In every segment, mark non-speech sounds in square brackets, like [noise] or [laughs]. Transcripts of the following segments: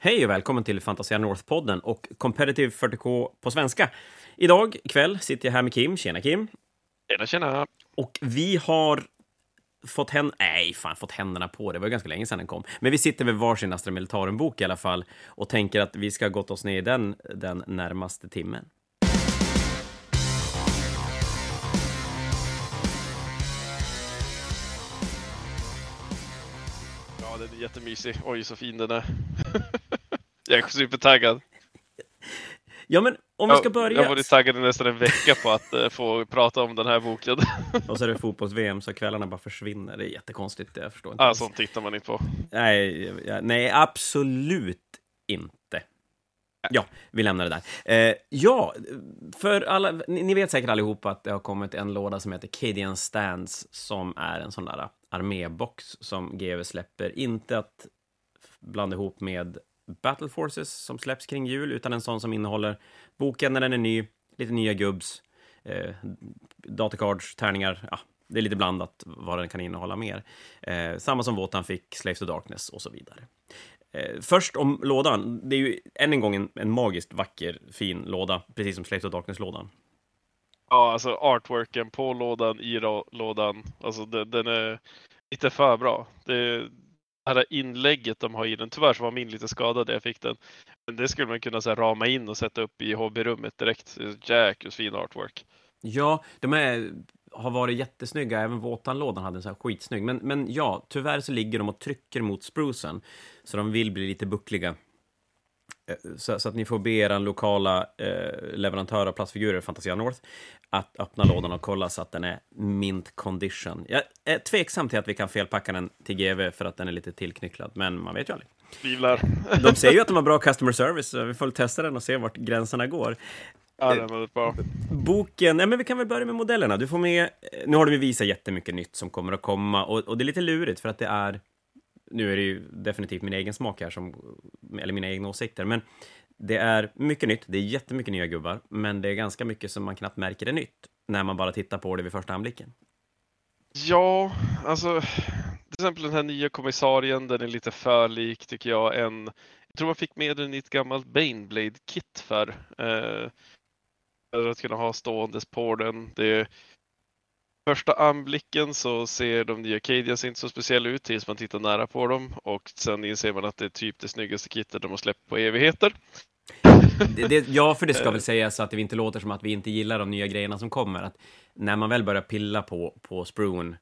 Hej och välkommen till Fantasia North-podden och Competitive 40K på svenska. Idag kväll sitter jag här med Kim. Tjena Kim! Tjena, tjena! Och vi har fått händerna... Nej, fan, fått händerna på. Det var ganska länge sedan den kom. Men vi sitter med varsin Astra Militarum-bok i alla fall och tänker att vi ska gått oss ner i den den närmaste timmen. Ja, den är jättemysig. Oj, så fin den är. [laughs] jag är supertaggad. Ja, men om vi ska börja... Jag har varit taggad i nästan en vecka på att eh, få prata om den här boken. Och så är det fotbolls-VM, så kvällarna bara försvinner. Det är jättekonstigt, jag förstår inte. ah, alls. sånt tittar man inte på. Nej, ja, nej, absolut inte. Ja, vi lämnar det där. Eh, ja, för alla, ni, ni vet säkert allihopa att det har kommit en låda som heter Cadian Stands, som är en sån där armébox som GW släpper. Inte att blanda ihop med Battle Forces som släpps kring jul, utan en sån som innehåller boken när den är ny, lite nya gubbs, eh, datacards, tärningar, ja, det är lite blandat vad den kan innehålla mer. Eh, samma som Wotan fick, Slaves to Darkness och så vidare. Eh, först om lådan. Det är ju än en gång en, en magiskt vacker, fin låda, precis som Slaves to Darkness-lådan. Ja, alltså artworken på lådan, i lådan, alltså den, den är lite för bra. Det, det här inlägget de har i den, tyvärr så var min lite skadad när jag fick den. Men det skulle man kunna så här, rama in och sätta upp i hobbyrummet direkt. Jäkligt fin artwork. Ja, de är, har varit jättesnygga. Även Våtan-lådan hade en så här skitsnygg. Men, men ja, tyvärr så ligger de och trycker mot sprucen. Så de vill bli lite buckliga. Eh, Så, så att ni får be er lokala eh, leverantör av plastfigurer, Fantasia North, att öppna lådan och kolla så att den är mint condition. Jag är tveksam till att vi kan felpacka den till GV för att den är lite tillknycklad, men man vet ju aldrig. Tvivlar. [laughs] De säger ju att de har bra customer service, så vi får testa den och se vart gränserna går. Ja, den väldigt bra. Boken, nej men vi kan väl börja med modellerna. Du får med, nu har de ju visat jättemycket nytt som kommer att komma och, och det är lite lurigt för att det är, nu är det ju definitivt min egen smak här, som, eller mina egna åsikter, men det är mycket nytt, det är jättemycket nya gubbar, men det är ganska mycket som man knappt märker är nytt när man bara tittar på det vid första anblicken. Ja, alltså till exempel den här nya kommissarien, den är lite för lik tycker jag en jag tror man fick med den i ett gammalt Baneblade-kit för. Eh, för att kunna ha ståendes på den. Det, första anblicken så ser de nya Cadians inte så speciella ut tills man tittar nära på dem och sen inser man att det är typ det snyggaste kittet de har släppt på evigheter. Det, det, ja, för det ska [laughs] väl sägas så att det inte låter som att vi inte gillar de nya grejerna som kommer. Att när man väl börjar pilla på, på spruen,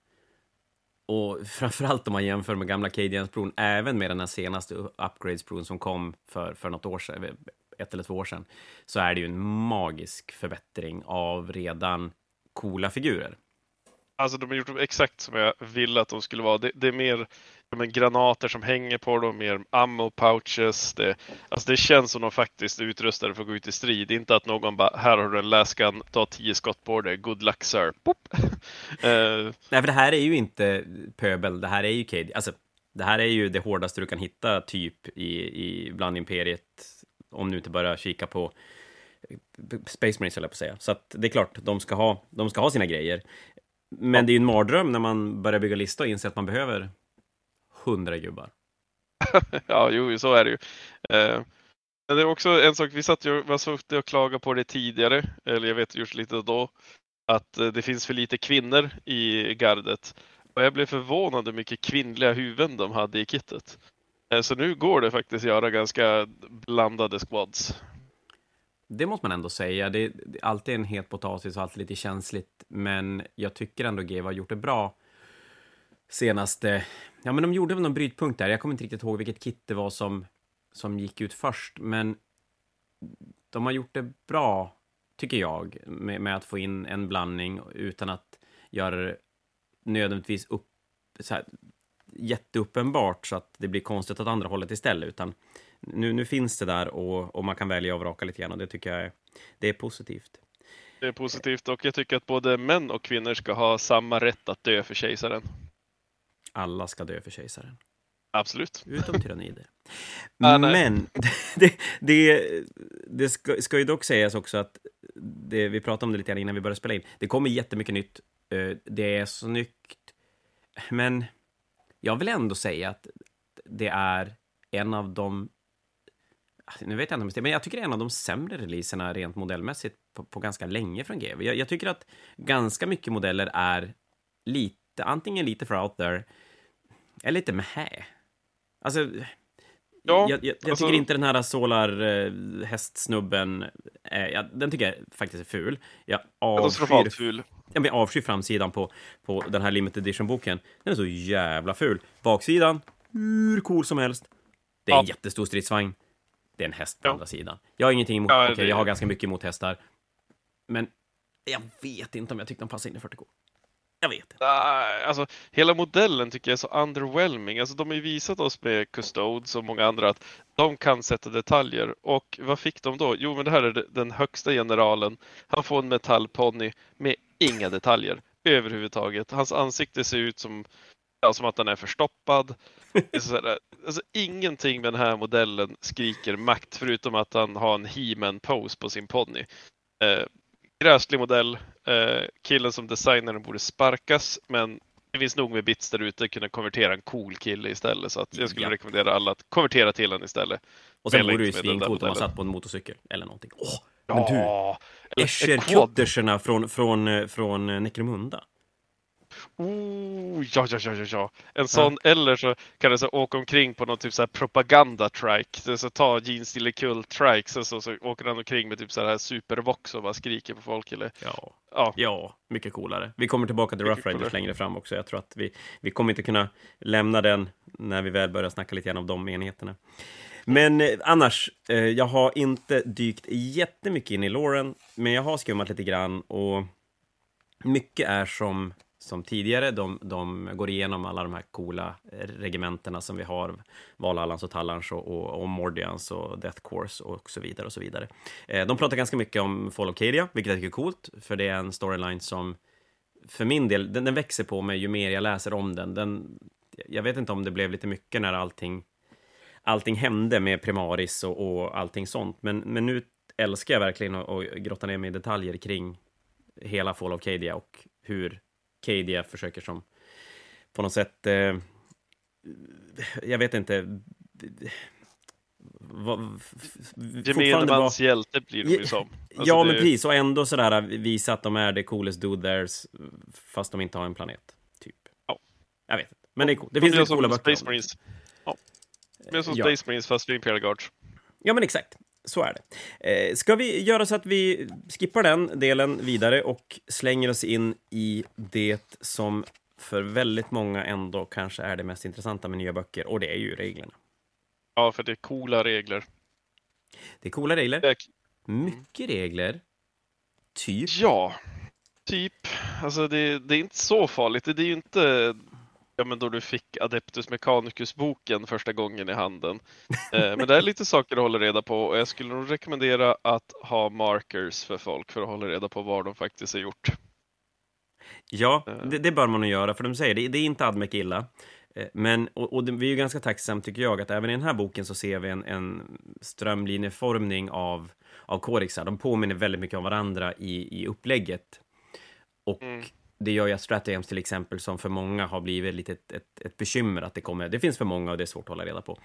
och framförallt om man jämför med gamla Cadian-spruen, även med den här senaste upgrade-spruen som kom för, för något år sedan, ett eller två år sedan, så är det ju en magisk förbättring av redan coola figurer. Alltså de har gjort exakt som jag ville att de skulle vara. Det, det är mer men, granater som hänger på dem, mer ammo pouches. Det, alltså det känns som de faktiskt är utrustade för att gå ut i strid. Inte att någon bara, här har du en läskan, ta tio skott på dig. good luck sir. Pop. [laughs] Eh, Nej, för det här är ju inte pöbel, det här är ju Cadian. Alltså, det här är ju det hårdaste du kan hitta, typ, i, i bland Imperiet, om du inte bara kika på Space Marines, höll jag på att säga. Så att det är klart, de ska ha, de ska ha sina grejer. Men det är ju en mardröm när man börjar bygga lista och inser att man behöver hundra gubbar. [laughs] ja, jo, så är det ju. Eh, men det är också en sak, vi satt ju suttit och klagat på det tidigare, eller jag vet just lite då, att eh, det finns för lite kvinnor i gardet. Och jag blev förvånad hur mycket kvinnliga huvuden de hade i kittet. Eh, Så nu går det faktiskt att göra ganska blandade squads. Det måste man ändå säga. Det är alltid en het potatis och alltid lite känsligt. Men jag tycker ändå GW har gjort det bra senaste... Ja, men de gjorde väl någon brytpunkt där. Jag kommer inte riktigt ihåg vilket kit det var som, som gick ut först. Men de har gjort det bra, tycker jag, med, med att få in en blandning utan att göra det nödvändigtvis upp, så här, jätteuppenbart så att det blir konstigt åt andra hållet istället. Utan nu, nu finns det där och, och man kan välja och vraka lite grann och det tycker jag är, det är positivt. Det är positivt och jag tycker att både män och kvinnor ska ha samma rätt att dö för kejsaren. Alla ska dö för kejsaren. Absolut. Utom tyrannider. [laughs] Ah. Men [laughs] det, det, det ska, ska ju dock sägas också att det, vi pratade om det lite grann innan vi började spela in. Det kommer jättemycket nytt. Eh, Det är snyggt. Men jag vill ändå säga att det är en av de nu vet jag inte om det men jag tycker det är en av de sämre releaserna rent modellmässigt på, på ganska länge från GW. Jag, jag, tycker att ganska mycket modeller är lite, antingen lite för out there, eller lite med Alltså, ja, jag, jag, jag alltså... tycker inte den här Solar äh, hästsnubben, äh, ja, den tycker jag faktiskt är ful. Jag avskyr, ful. Ja, men jag avskyr framsidan på, på den här limited edition-boken. Den är så jävla ful. Baksidan, hur cool som helst. Det är ja. en jättestor stridsvagn. Det är en häst på ja. andra sidan. Jag har ingenting emot, ja, okej, okay, jag har ganska mycket emot hästar. Men jag vet inte om jag tyckte de passade in i 40K. Jag vet inte. Alltså, hela modellen tycker jag är så underwhelming. Alltså, de har ju visat oss med Custodes och många andra att de kan sätta detaljer. Och vad fick de då? Jo, men det här är den högsta generalen. Han får en metallponny med inga detaljer överhuvudtaget. Hans ansikte ser ut som, som att han är förstoppad. alltså, ingenting med den här modellen skriker makt förutom att han har en he pose på sin ponny. Eh, gräslig modell. Eh, killen som designar den borde sparkas, men det finns nog med bits där ute att kunna konvertera en cool kille istället. Så att jag skulle ja. rekommendera alla att konvertera till den istället. Och sen vore det ju svincoolt om man satt på en motorcykel eller någonting. Åh, men du! Escher från, från, eh, från eh, Necromunda. Oh, ja, ja, ja, ja, ja. En sån, ja. eller så kan det så åka omkring på någon typ så här propaganda-trike. Så ta Jeans Stille Kull trike, så, så, så åker han omkring med typ så här supervox och bara skriker på folk. Eller... Ja. Ja. ja, mycket coolare. Vi kommer tillbaka till Rough Riders längre fram också. Jag tror att vi, vi kommer inte kunna lämna den när vi väl börjar snacka lite grann om de enheterna. Men eh, annars, eh, jag har inte dykt jättemycket in i Lauren, men jag har skummat lite grann och mycket är som som tidigare. De, de går igenom alla de här coola eh, regementena som vi har. Valhallans och Tallans och, och, och Mordians och Death Course och så vidare och så vidare. Eh, de pratar ganska mycket om Fall of Cadia, vilket jag tycker är coolt, för det är en storyline som för min del, den, den växer på mig ju mer jag läser om den. den. Jag vet inte om det blev lite mycket när allting, allting hände med Primaris och, och allting sånt, men, men nu älskar jag verkligen att grotta ner mig i detaljer kring hela Fall of Cadia och hur KDF försöker som på något sätt, eh, jag vet inte, Gemene mans hjälte blir de ju som. [laughs] Alltså ja, det... men precis. Och ändå sådär visa att de är det coolest dude there's fast de inte har en planet. Typ. Ja. Jag vet inte. Men det är coolt. Det finns lite coola böcker. Space Marines. Ja. Är som ja. Space Marines fast för Imperial Guards. Ja, men exakt. Så är det. Eh, ska vi göra så att vi skippar den delen vidare och slänger oss in i det som för väldigt många ändå kanske är det mest intressanta med nya böcker, och det är ju reglerna. Ja, för det är coola regler. Det är coola regler. Det. Mycket regler. Typ. Ja, typ. Alltså det, det, är inte så farligt. Det är ju inte ja, men då du fick Adeptus Mechanicus-boken första gången i handen. Eh, men det är lite saker att hålla reda på och jag skulle nog rekommendera att ha markers för folk för att hålla reda på vad de faktiskt har gjort. Ja, eh. det, det bör man nog göra, för de säger det, det är inte Admec illa. Eh, men, och, och vi är ju ganska tacksamma, tycker jag, att även i den här boken så ser vi en, en strömlinjeformning av, av kodexar. De påminner väldigt mycket om varandra i, i upplägget. Och mm det gör ju att Stratagems till exempel, som för många har blivit lite ett, ett, ett, bekymmer att det kommer, det finns för många och det är svårt att hålla reda på.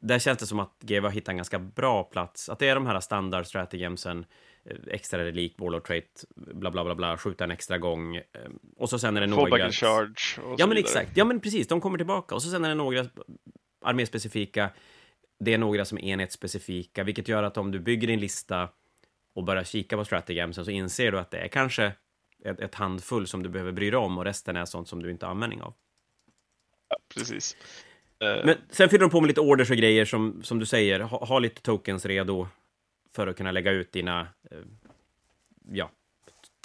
Där känns det som att GW har hittat en ganska bra plats, att det är de här standard Stratagemsen, eh, extra relik, warlord trait, bla bla bla bla, skjuta en extra gång. Eh, och så sen är det några... Fallback charge. Och ja, men exakt. Ja, men precis. De kommer tillbaka. Och så sen är det några arméspecifika. Det är några som är enhetsspecifika, vilket gör att om du bygger din lista och börjar kika på stratagemsen så inser du att det är kanske ett, ett, handfull som du behöver bry dig om och resten är sånt som du inte har användning av. Ja, precis. Uh... Men sen fyller de på med lite orders och grejer som, som du säger, ha, ha lite tokens redo för att kunna lägga ut dina, uh, ja,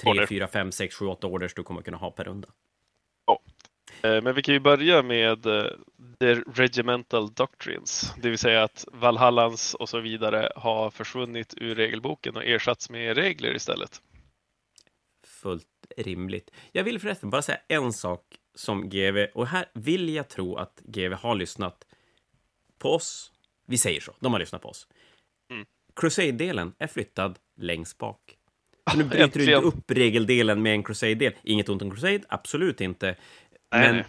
3, 4, 5, 6, 7, 8 orders du kommer kunna ha per runda. Ja. Uh, men vi kan ju börja med the regimental doctrines, det vill säga att Valhallans och så vidare har försvunnit ur regelboken och ersatts med regler istället fullt rimligt. Jag vill förresten bara säga en sak som GV, och här vill jag tro att GV har lyssnat på oss. Vi säger så, de har lyssnat på oss. Mm. Crusade-delen är flyttad längst bak. Så [laughs] nu bryter du inte upp regeldelen med en Crusade-del. Inget ont om Crusade, absolut inte. Men nej.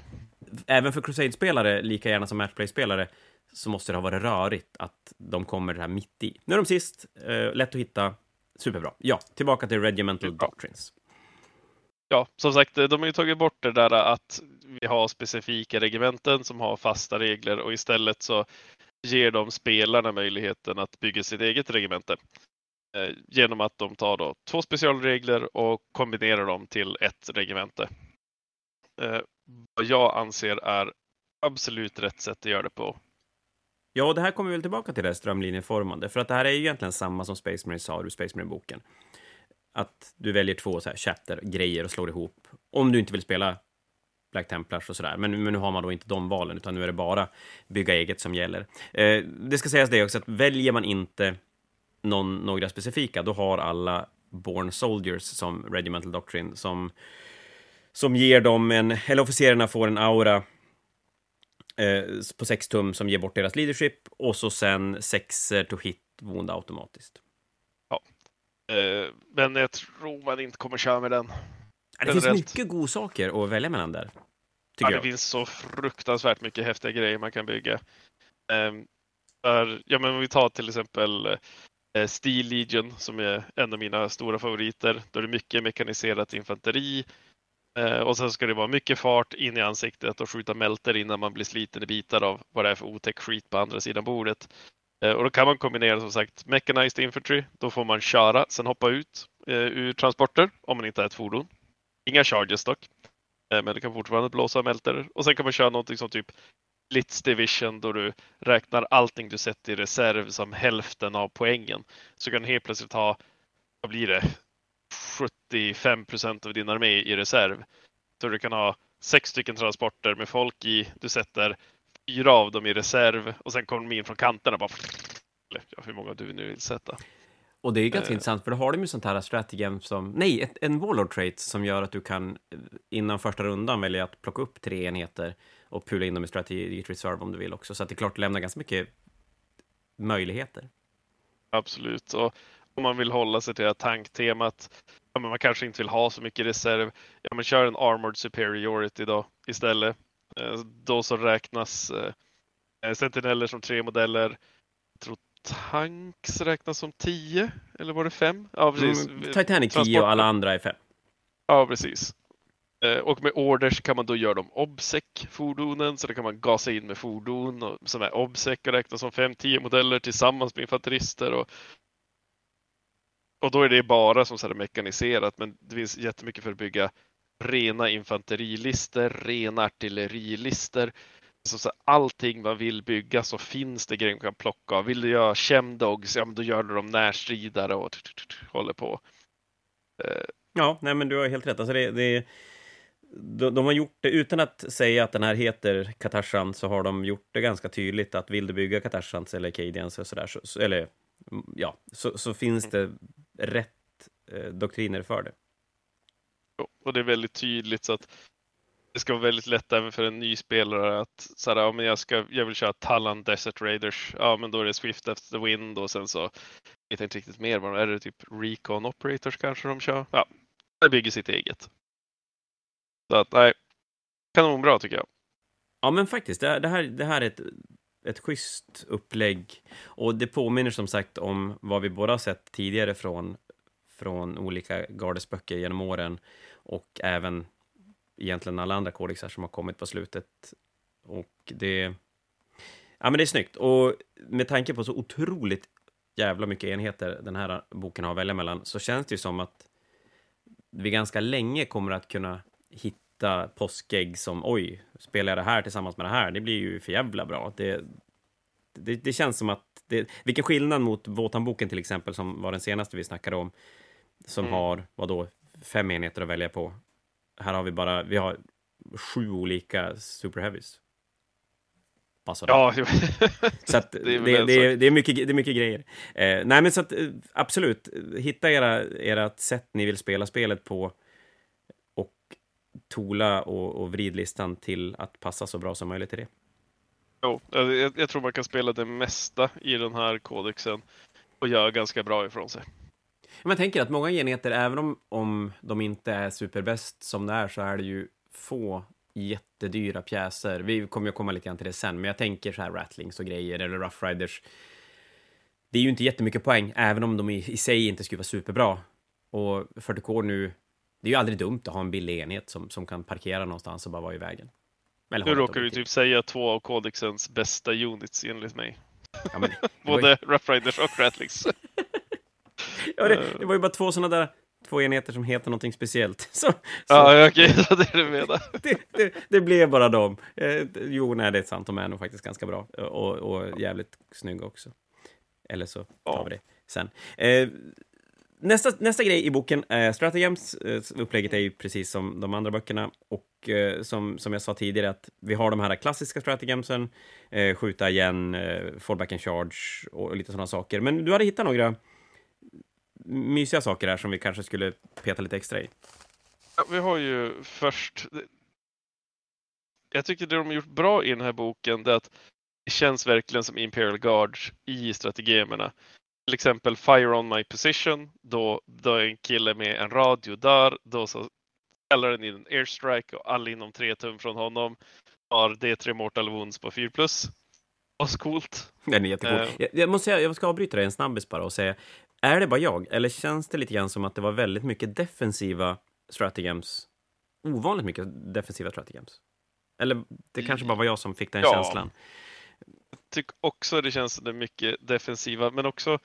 även för Crusade-spelare, lika gärna som Matchplay-spelare, så måste det ha varit rörigt att de kommer här mitt i. Nu är de sist, eh, lätt att hitta, superbra. Ja, tillbaka till Regimental Doctrines. Ja, som sagt, eh, de har ju tagit bort det där eh, att vi har specifika regementen som har fasta regler och istället så ger de spelarna möjligheten att bygga sitt eget regemente eh, genom att de tar då två specialregler och kombinerar dem till ett regemente. Vad jag anser är absolut rätt sätt att göra det på. Ja, och det här kommer vi väl tillbaka till det strömlinjeformande, för att det här är ju egentligen samma som Space Marine sa ur Space Marine-boken. Att du väljer två så här chapter-grejer och slår ihop, om du inte vill spela Black Templars och sådär. Men, men nu har man då inte de valen, utan nu är det bara bygga eget som gäller. Eh, det ska sägas det också, att väljer man inte någon, några specifika, då har alla Born Soldiers som Regimental Doctrine, som, som ger dem en, eller officerarna får en aura eh, på 6 tum som ger bort deras leadership och så sen 6 to hit wound automatiskt. Eh, men jag tror man inte kommer köra med den. Det finns mycket godsaker att välja mellan där. Ja, det finns så fruktansvärt mycket häftiga grejer man kan bygga. Um, för, ja, men om vi tar till exempel uh, Steel Legion som är en av mina stora favoriter. Då är det mycket mekaniserat infanteri uh, och sen ska det vara mycket fart in i ansiktet och skjuta mälter innan man blir sliten i bitar av vad det är för otäck skit på andra sidan bordet. Eh, och då kan man kombinera som sagt Mechanized Infantry. Då får man köra, sen hoppa ut eh, ur transporter om man inte är ett fordon. Inga charges dock. Eh, men det kan fortfarande blåsa och mälter. Och sen kan man köra någonting som typ Blitz Division då du räknar allting du sätter i reserv som hälften av poängen. Så kan du helt plötsligt ha, vad blir det, 75 procent av din armé i reserv. Så du kan ha sex stycken transporter med folk i. Du sätter fyra av dem i reserv och sen kommer de in från kanterna bara. Ja, hur många du nu vill sätta. Och det är ganska uh, intressant, för då har de ju sånt här strategem som, nej, ett, en Warlord trait som gör att du kan innan första rundan välja att plocka upp tre enheter och pula in dem i strategic reserve om du vill också. Så att det är klart, det lämnar ganska mycket möjligheter. Absolut, och om man vill hålla sig till det här tanktemat, ja, men man kanske inte vill ha så mycket reserv, ja men kör en armored superiority då istället. Eh, då så räknas eh, sentineller som tre modeller, jag tror Tanks räknas som 10, eller var det 5? Ja, precis. Mm, Titanic 10 och alla andra är 5. Ja, precis. Eh, och med orders kan man då göra dem obsec-fordonen, så då kan man gasa in med fordon som är obsec och räknas som 5-10 modeller tillsammans med infanterister. Och, och då är det bara som så här mekaniserat, men det finns jättemycket för att bygga rena infanterilister, rena artillerilister, så, allting man vill bygga så finns det grejer man kan plocka av. Vill du göra chemdogs, ja men då gör du dem närstridare och håller på. Uh. Ja, nej men du har helt rätt. Alltså det, det, de, de, har gjort det utan att säga att den här heter Katarsan så har de gjort det ganska tydligt att vill du bygga Katarsans eller Cadians och sådär, så, så, eller ja, så, så finns det rätt eh, doktriner för det. Och det är väldigt tydligt så att det ska vara väldigt lätt även för en ny spelare att så här, ja, men jag, ska, jag vill köra Talon Desert Raiders. Ja, men då är det Swift After the Wind och sen så vet jag inte riktigt mer. Vad är det typ Recon Operators kanske de kör? Ja, det bygger sitt eget. Så att nej, kanonbra tycker jag. Ja, men faktiskt, det, det här, det här är ett, ett schysst upplägg och det påminner som sagt om vad vi båda sett tidigare från, från olika gardesböcker genom åren och även egentligen alla andra kodexar som har kommit på slutet. Och det... Ja, men det är snyggt. Och med tanke på så otroligt jävla mycket enheter den här boken har att välja mellan så känns det ju som att vi ganska länge kommer att kunna hitta påskägg som oj, spelar jag det här tillsammans med det här? Det blir ju för jävla bra. Det, det, det känns som att det, vilken skillnad mot Våtanboken till exempel, som var den senaste vi snackade om, som mm. har, vad då, fem enheter att välja på här har vi bara, vi har sju olika super heavies. Passar ja, [laughs] så att [laughs] det, är det, det, det, är mycket, det är mycket grejer. Eh, nej, men så att eh, absolut, hitta era, era sätt ni vill spela spelet på och tola och, och vrid listan till att passa så bra som möjligt till det. Jo, jag, jag tror man kan spela det mesta i den här kodexen och göra ganska bra ifrån sig. Man tänker att många enheter, även om, om de inte är superbäst som det är, så är det ju få jättedyra pjäser. Vi kommer ju komma lite grann till det sen, men jag tänker så här Rattlings och grejer, eller Rough Riders. Det är ju inte jättemycket poäng, även om de i, i sig inte skulle vara superbra. Och 40K nu, det är ju aldrig dumt att ha en billig enhet som, som kan parkera någonstans och bara vara i vägen. Eller nu råkar du typ säga två av kodexens bästa units enligt mig. Ja, men, [laughs] Både. Rough Riders och Rattlings. [laughs] ja, det, det, var ju bara två sådana där två enheter som heter någonting speciellt. [laughs] Så, så. Ja, okej, okay, [laughs] så det är det menar. [laughs] det, det, det blev bara dem. Eh, jo, nej, det är sant, de är nog faktiskt ganska bra och, och jävligt snygga också. Eller så tar ja. vi det sen. Eh, nästa, nästa grej i boken, eh, Stratagems, eh, upplägget är ju precis som de andra böckerna och eh, som, som jag sa tidigare att vi har de här klassiska Stratagemsen, eh, skjuta igen, eh, fallback and charge och lite sådana saker. Men du hade hittat några mysiga saker här som vi kanske skulle peta lite extra i. Ja, vi har ju först... Jag tycker det de har gjort bra i den här boken det är att det känns verkligen som Imperial Guards i strategemerna. Till exempel Fire on my position, då, då en kille med en radio dör, då så ställer den in en airstrike och alla inom tre tum från honom har D3 Mortal Wounds på 4 plus. Ascoolt. Den är jättecool. Uh, jag, jag, måste säga, jag ska avbryta dig en snabbis bara och säga, är det bara jag, eller känns det lite grann som att det var väldigt mycket defensiva stratagems? Ovanligt mycket defensiva stratagems? Eller det kanske bara var jag som fick den ja. känslan? Jag tycker också det känns som det är mycket defensiva, men också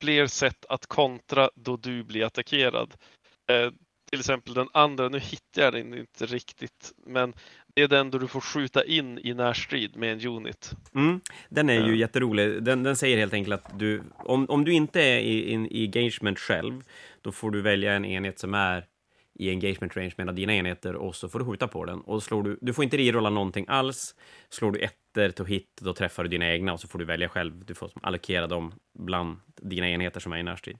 fler sätt att kontra då du blir attackerad. Eh, till exempel den andra, nu hittar jag den inte riktigt, men det är den då du får skjuta in i närstrid med en unit. Mm, den är ju uh. jätterolig. Den, den säger helt enkelt att du, om, om du inte är i, in, i engagement själv, då får du välja en enhet som är i engagement range med dina enheter och så får du skjuta på den. Och slår du, du får inte rerolla någonting alls. Slår du ettor till hit, då träffar du dina egna och så får du välja själv. Du får allokera dem bland dina enheter som är i närstrid.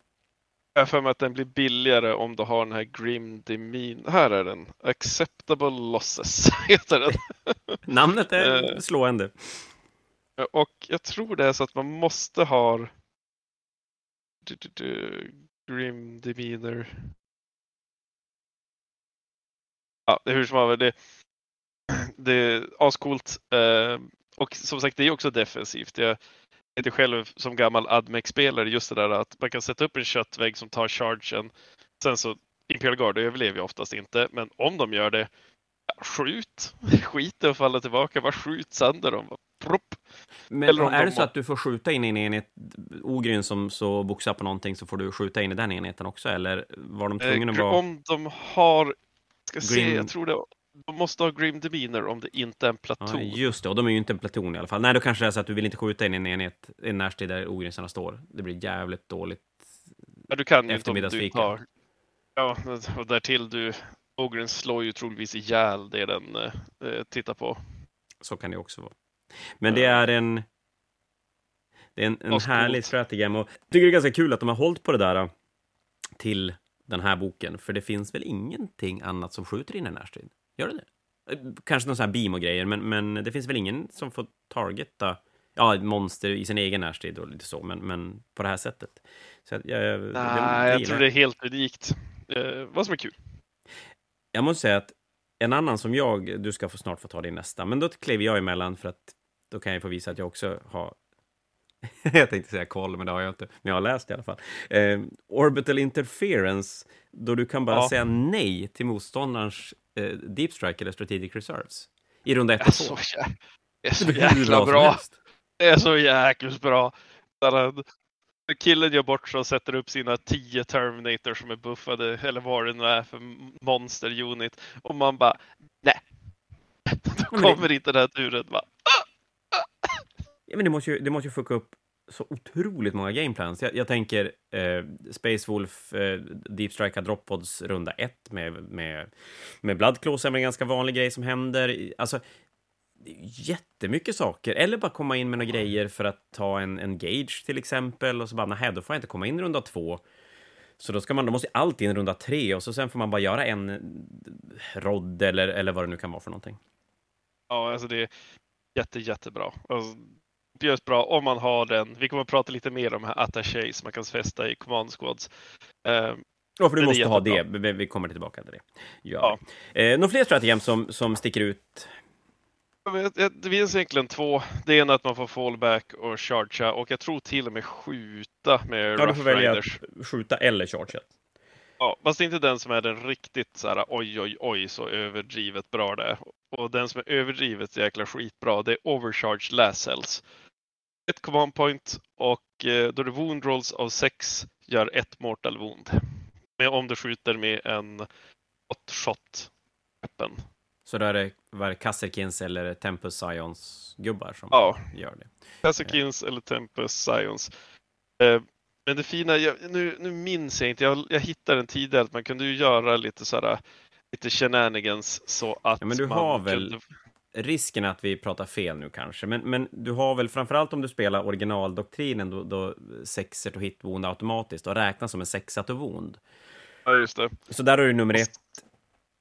Jag för mig att den blir billigare om du har den här Grim Demean. Här är den. Acceptable Losses [laughs] heter den. Namnet är eh, slående. Och jag tror det är så att man måste ha Grim Demeanor. Ja, det är hur som helst. Det, det är ascoolt. Eh, och som sagt, det är också defensivt. Jag, inte själv som gammal Admec-spelare just det där att man kan sätta upp en köttvägg som tar chargen. Sen så Imperial Guard överlever ju oftast inte, men om de gör det, skjut! Skit att falla tillbaka, bara skjut sönder dem. Propp. Men Eller är de... det så att du får skjuta in i en enhet, Ogryn som så boxar på någonting, så får du skjuta in i den enheten också? Eller var de tvungna att eh, vara... Om de har, ska Green... se, jag tror det de måste ha Grim Demeanor om det inte är en platon. Ja, just det, och de är ju inte en platon i alla fall. Nej, då kanske det är så att du vill inte skjuta in en enhet i närstrid där ogränsarna står. Det blir jävligt dåligt Ja, du kan ju inte om du tar... Ja, och därtill du... Ogren slår ju troligtvis ihjäl det den eh, tittar på. Så kan det också vara. Men det är en... Det är en, en härlig strategi. Och jag tycker det är ganska kul att de har hållit på det där eh, till den här boken, för det finns väl ingenting annat som skjuter in en närstrid? Gör det det? Eh, kanske någon sån här beam och grejer, men, men det finns väl ingen som får targeta ja, monster i sin egen närstrid och lite så, men, men på det här sättet. Så jag, jag, Nej, jag tror det är helt unikt. Eh, vad som är kul. Jag måste säga att en annan som jag, du ska få snart få ta din nästa, men då kliver jag emellan för att då kan jag få visa att jag också har [laughs] jag tänkte säga koll, men det har jag inte. Men jag har läst i alla fall. Eh, orbital interference, då du kan bara ja. säga nej till motståndarens eh, deep strike eller strategic reserves. I runda 1 och 2. Det är så jäkla bra. Det är så jäkla bra. killen gör bort sig och sätter upp sina 10 Terminator som är buffade eller vad det nu är för monster unit. Och man bara, nej. [laughs] Då kommer inte den här turen. Bara, Ja, men det måste ju, det måste ju fucka upp så otroligt många gameplans. Jag, jag tänker eh, Space Wolf, eh, Deep Strike Droppods runda ett med, med, med Bloodclaws är en ganska vanlig grej som händer. Alltså, jättemycket saker. Eller bara komma in med några grejer för att ta en, en gage till exempel och så bara, nej, då får jag inte komma in i runda två. Så då, ska man, då måste allt in i runda tre och så sen får man bara göra en eh, rodd eller, eller vad det nu kan vara för någonting. Ja, alltså det är jätte, jättebra. Alltså, görs bra om man har den. Vi kommer att prata lite mer om här attachés man kan fästa i command squads. Eh, Ja, för du är måste ha det. Vi- kommer tillbaka till det. Ja. Eh, några fler strategier som, som sticker ut? Det finns egentligen två. Det ena är att man får fallback och chargea och jag tror till och med skjuta med Ja, du får välja Riders. att skjuta eller charge. Ja, fast inte den som är den riktigt så här oj oj oj så överdrivet bra det är. Och den som är överdrivet jäkla skitbra det är Overcharge Last Cells. Ett command point och eh, då är det wound rolls av 6 gör ett mortal wound. Men om du skjuter med en hot shot weapon. Så där är det, var det Kasserkins eller Tempus Scions gubbar som Ja. gör det. Kasukins eller Tempest Scions. Eh, men det fina, jag, nu, nu minns jag inte, jag, jag hittade en tidigare att man kunde ju göra lite sådär lite shenanigans så att Ja, men du man har väl- kunde... Risken är att vi pratar fel nu kanske, men, men du har väl framförallt om du spelar originaldoktrinen då, då sexer to hit wound automatiskt och räknas som en sexa to wound. Ja, just det. Så där har du nummer ett.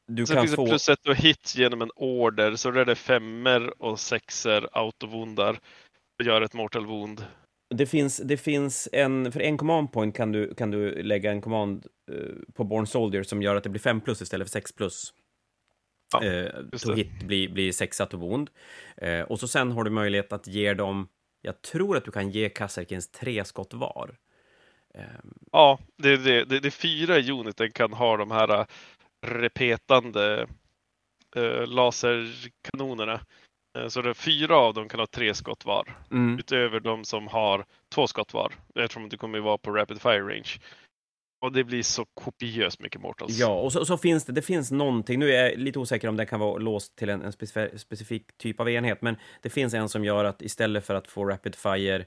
Du Sen kan finns det få... plus ett och hit genom en order, så då är det femmer och sexer autovondar och gör ett mortal wound. Det finns, det finns en, för en command point kan du, kan du lägga en command eh, på Born Soldier som gör att det blir 5 plus istället för 6 plus. Ja, eh, just to det. hit blir, blir 6 to wound. Eh, och så sen har du möjlighet att ge dem, jag tror att du kan ge Kasserkins tre skott var. Eh, Ja, det är det. Det, det fyra i uniten kan ha de här äh, repetande äh, laserkanonerna. Eh, Så det är fyra av dem kan ha tre skott var. mm. Utöver de som har två skott var. Eftersom det kommer vara på rapid fire range. Och det blir så kopiöst mycket mortals. Ja, och så, så finns det, det finns någonting, nu är jag lite osäker om det kan vara låst till en, en specif specifik typ av enhet, men det finns en som gör att istället för att få rapid fire,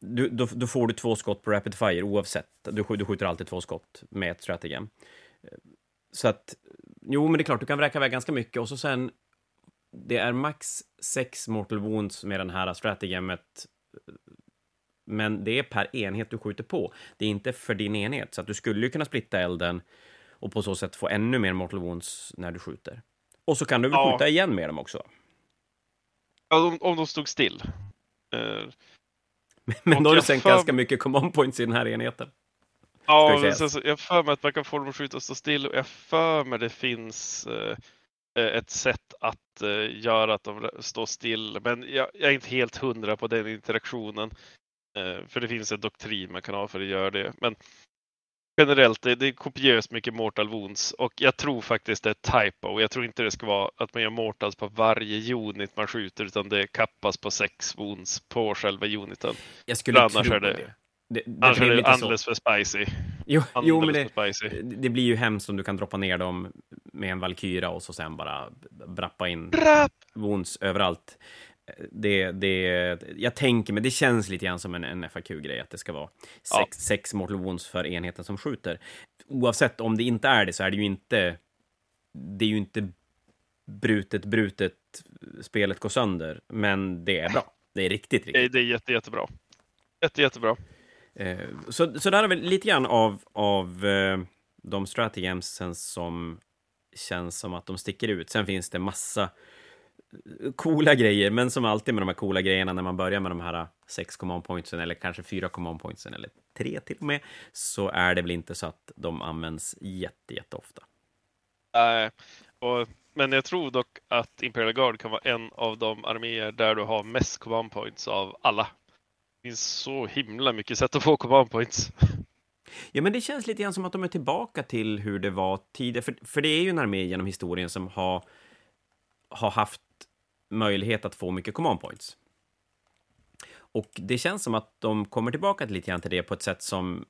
du, då, då får du två skott på rapid fire oavsett. Du, du skjuter alltid två skott med ett strategem. Så att, jo, men det är klart, du kan vräka iväg ganska mycket och så sen, det är max sex mortal wounds med den här strategemet men det är per enhet du skjuter på. Det är inte för din enhet, så att du skulle ju kunna splitta elden och på så sätt få ännu mer mortal wounds när du skjuter. Och så kan du väl Ja. skjuta igen med dem också. Ja, om, om de stod still. Eh, [laughs] Men då har du sänkt för- ganska mycket command points i den här enheten. Ja, men sen så, jag för mig att man kan få dem att skjuta och stå still och jag för mig det finns eh, ett sätt att eh, göra att de står still. Men jag, jag är inte helt hundra på den interaktionen. Eh, för det finns en doktrin man kan ha för att göra det. Men generellt, det, det är kopiöst mycket mortal wounds och jag tror faktiskt det är typo. Jag tror inte det ska vara att man gör mortals på varje unit man skjuter utan det kappas på sex wounds på själva uniten. Jag skulle Annars tro är det- det. det, det, Annars är det alldeles för spicy. Jo, jo, men det, för spicy. det blir ju hemskt om du kan droppa ner dem med en Valkyra och så sen bara brappa in Brapp! wounds överallt. Det, det, jag tänker, men det känns lite grann som en, en FAQ-grej, att det ska vara Ja. sex, sex mortal wounds för enheten som skjuter. Oavsett om det inte är det, så är det ju inte... Det är ju inte brutet, brutet, spelet går sönder, men det är bra. Det är riktigt, riktigt. Det, det är jätte, jättebra. Jätte, jättebra. Eh, Så, så där är väl lite grann av, av eh, de strategemsen som känns som att de sticker ut. Sen finns det massa coola grejer, men som alltid med de här coola grejerna när man börjar med de här sex command pointsen eller kanske fyra command pointsen eller tre till och med, så är det väl inte så att de används jätte, jätteofta. Nej, och, men jag tror dock att Imperial Guard kan vara en av de arméer där du har mest command points av alla. Det finns så himla mycket sätt att få command points. Ja, men det känns lite grann som att de är tillbaka till hur det var tidigare. För, för det är ju en armé genom historien som har, har haft möjlighet att få mycket command points. Och det känns som att de kommer tillbaka lite grann till det på ett sätt som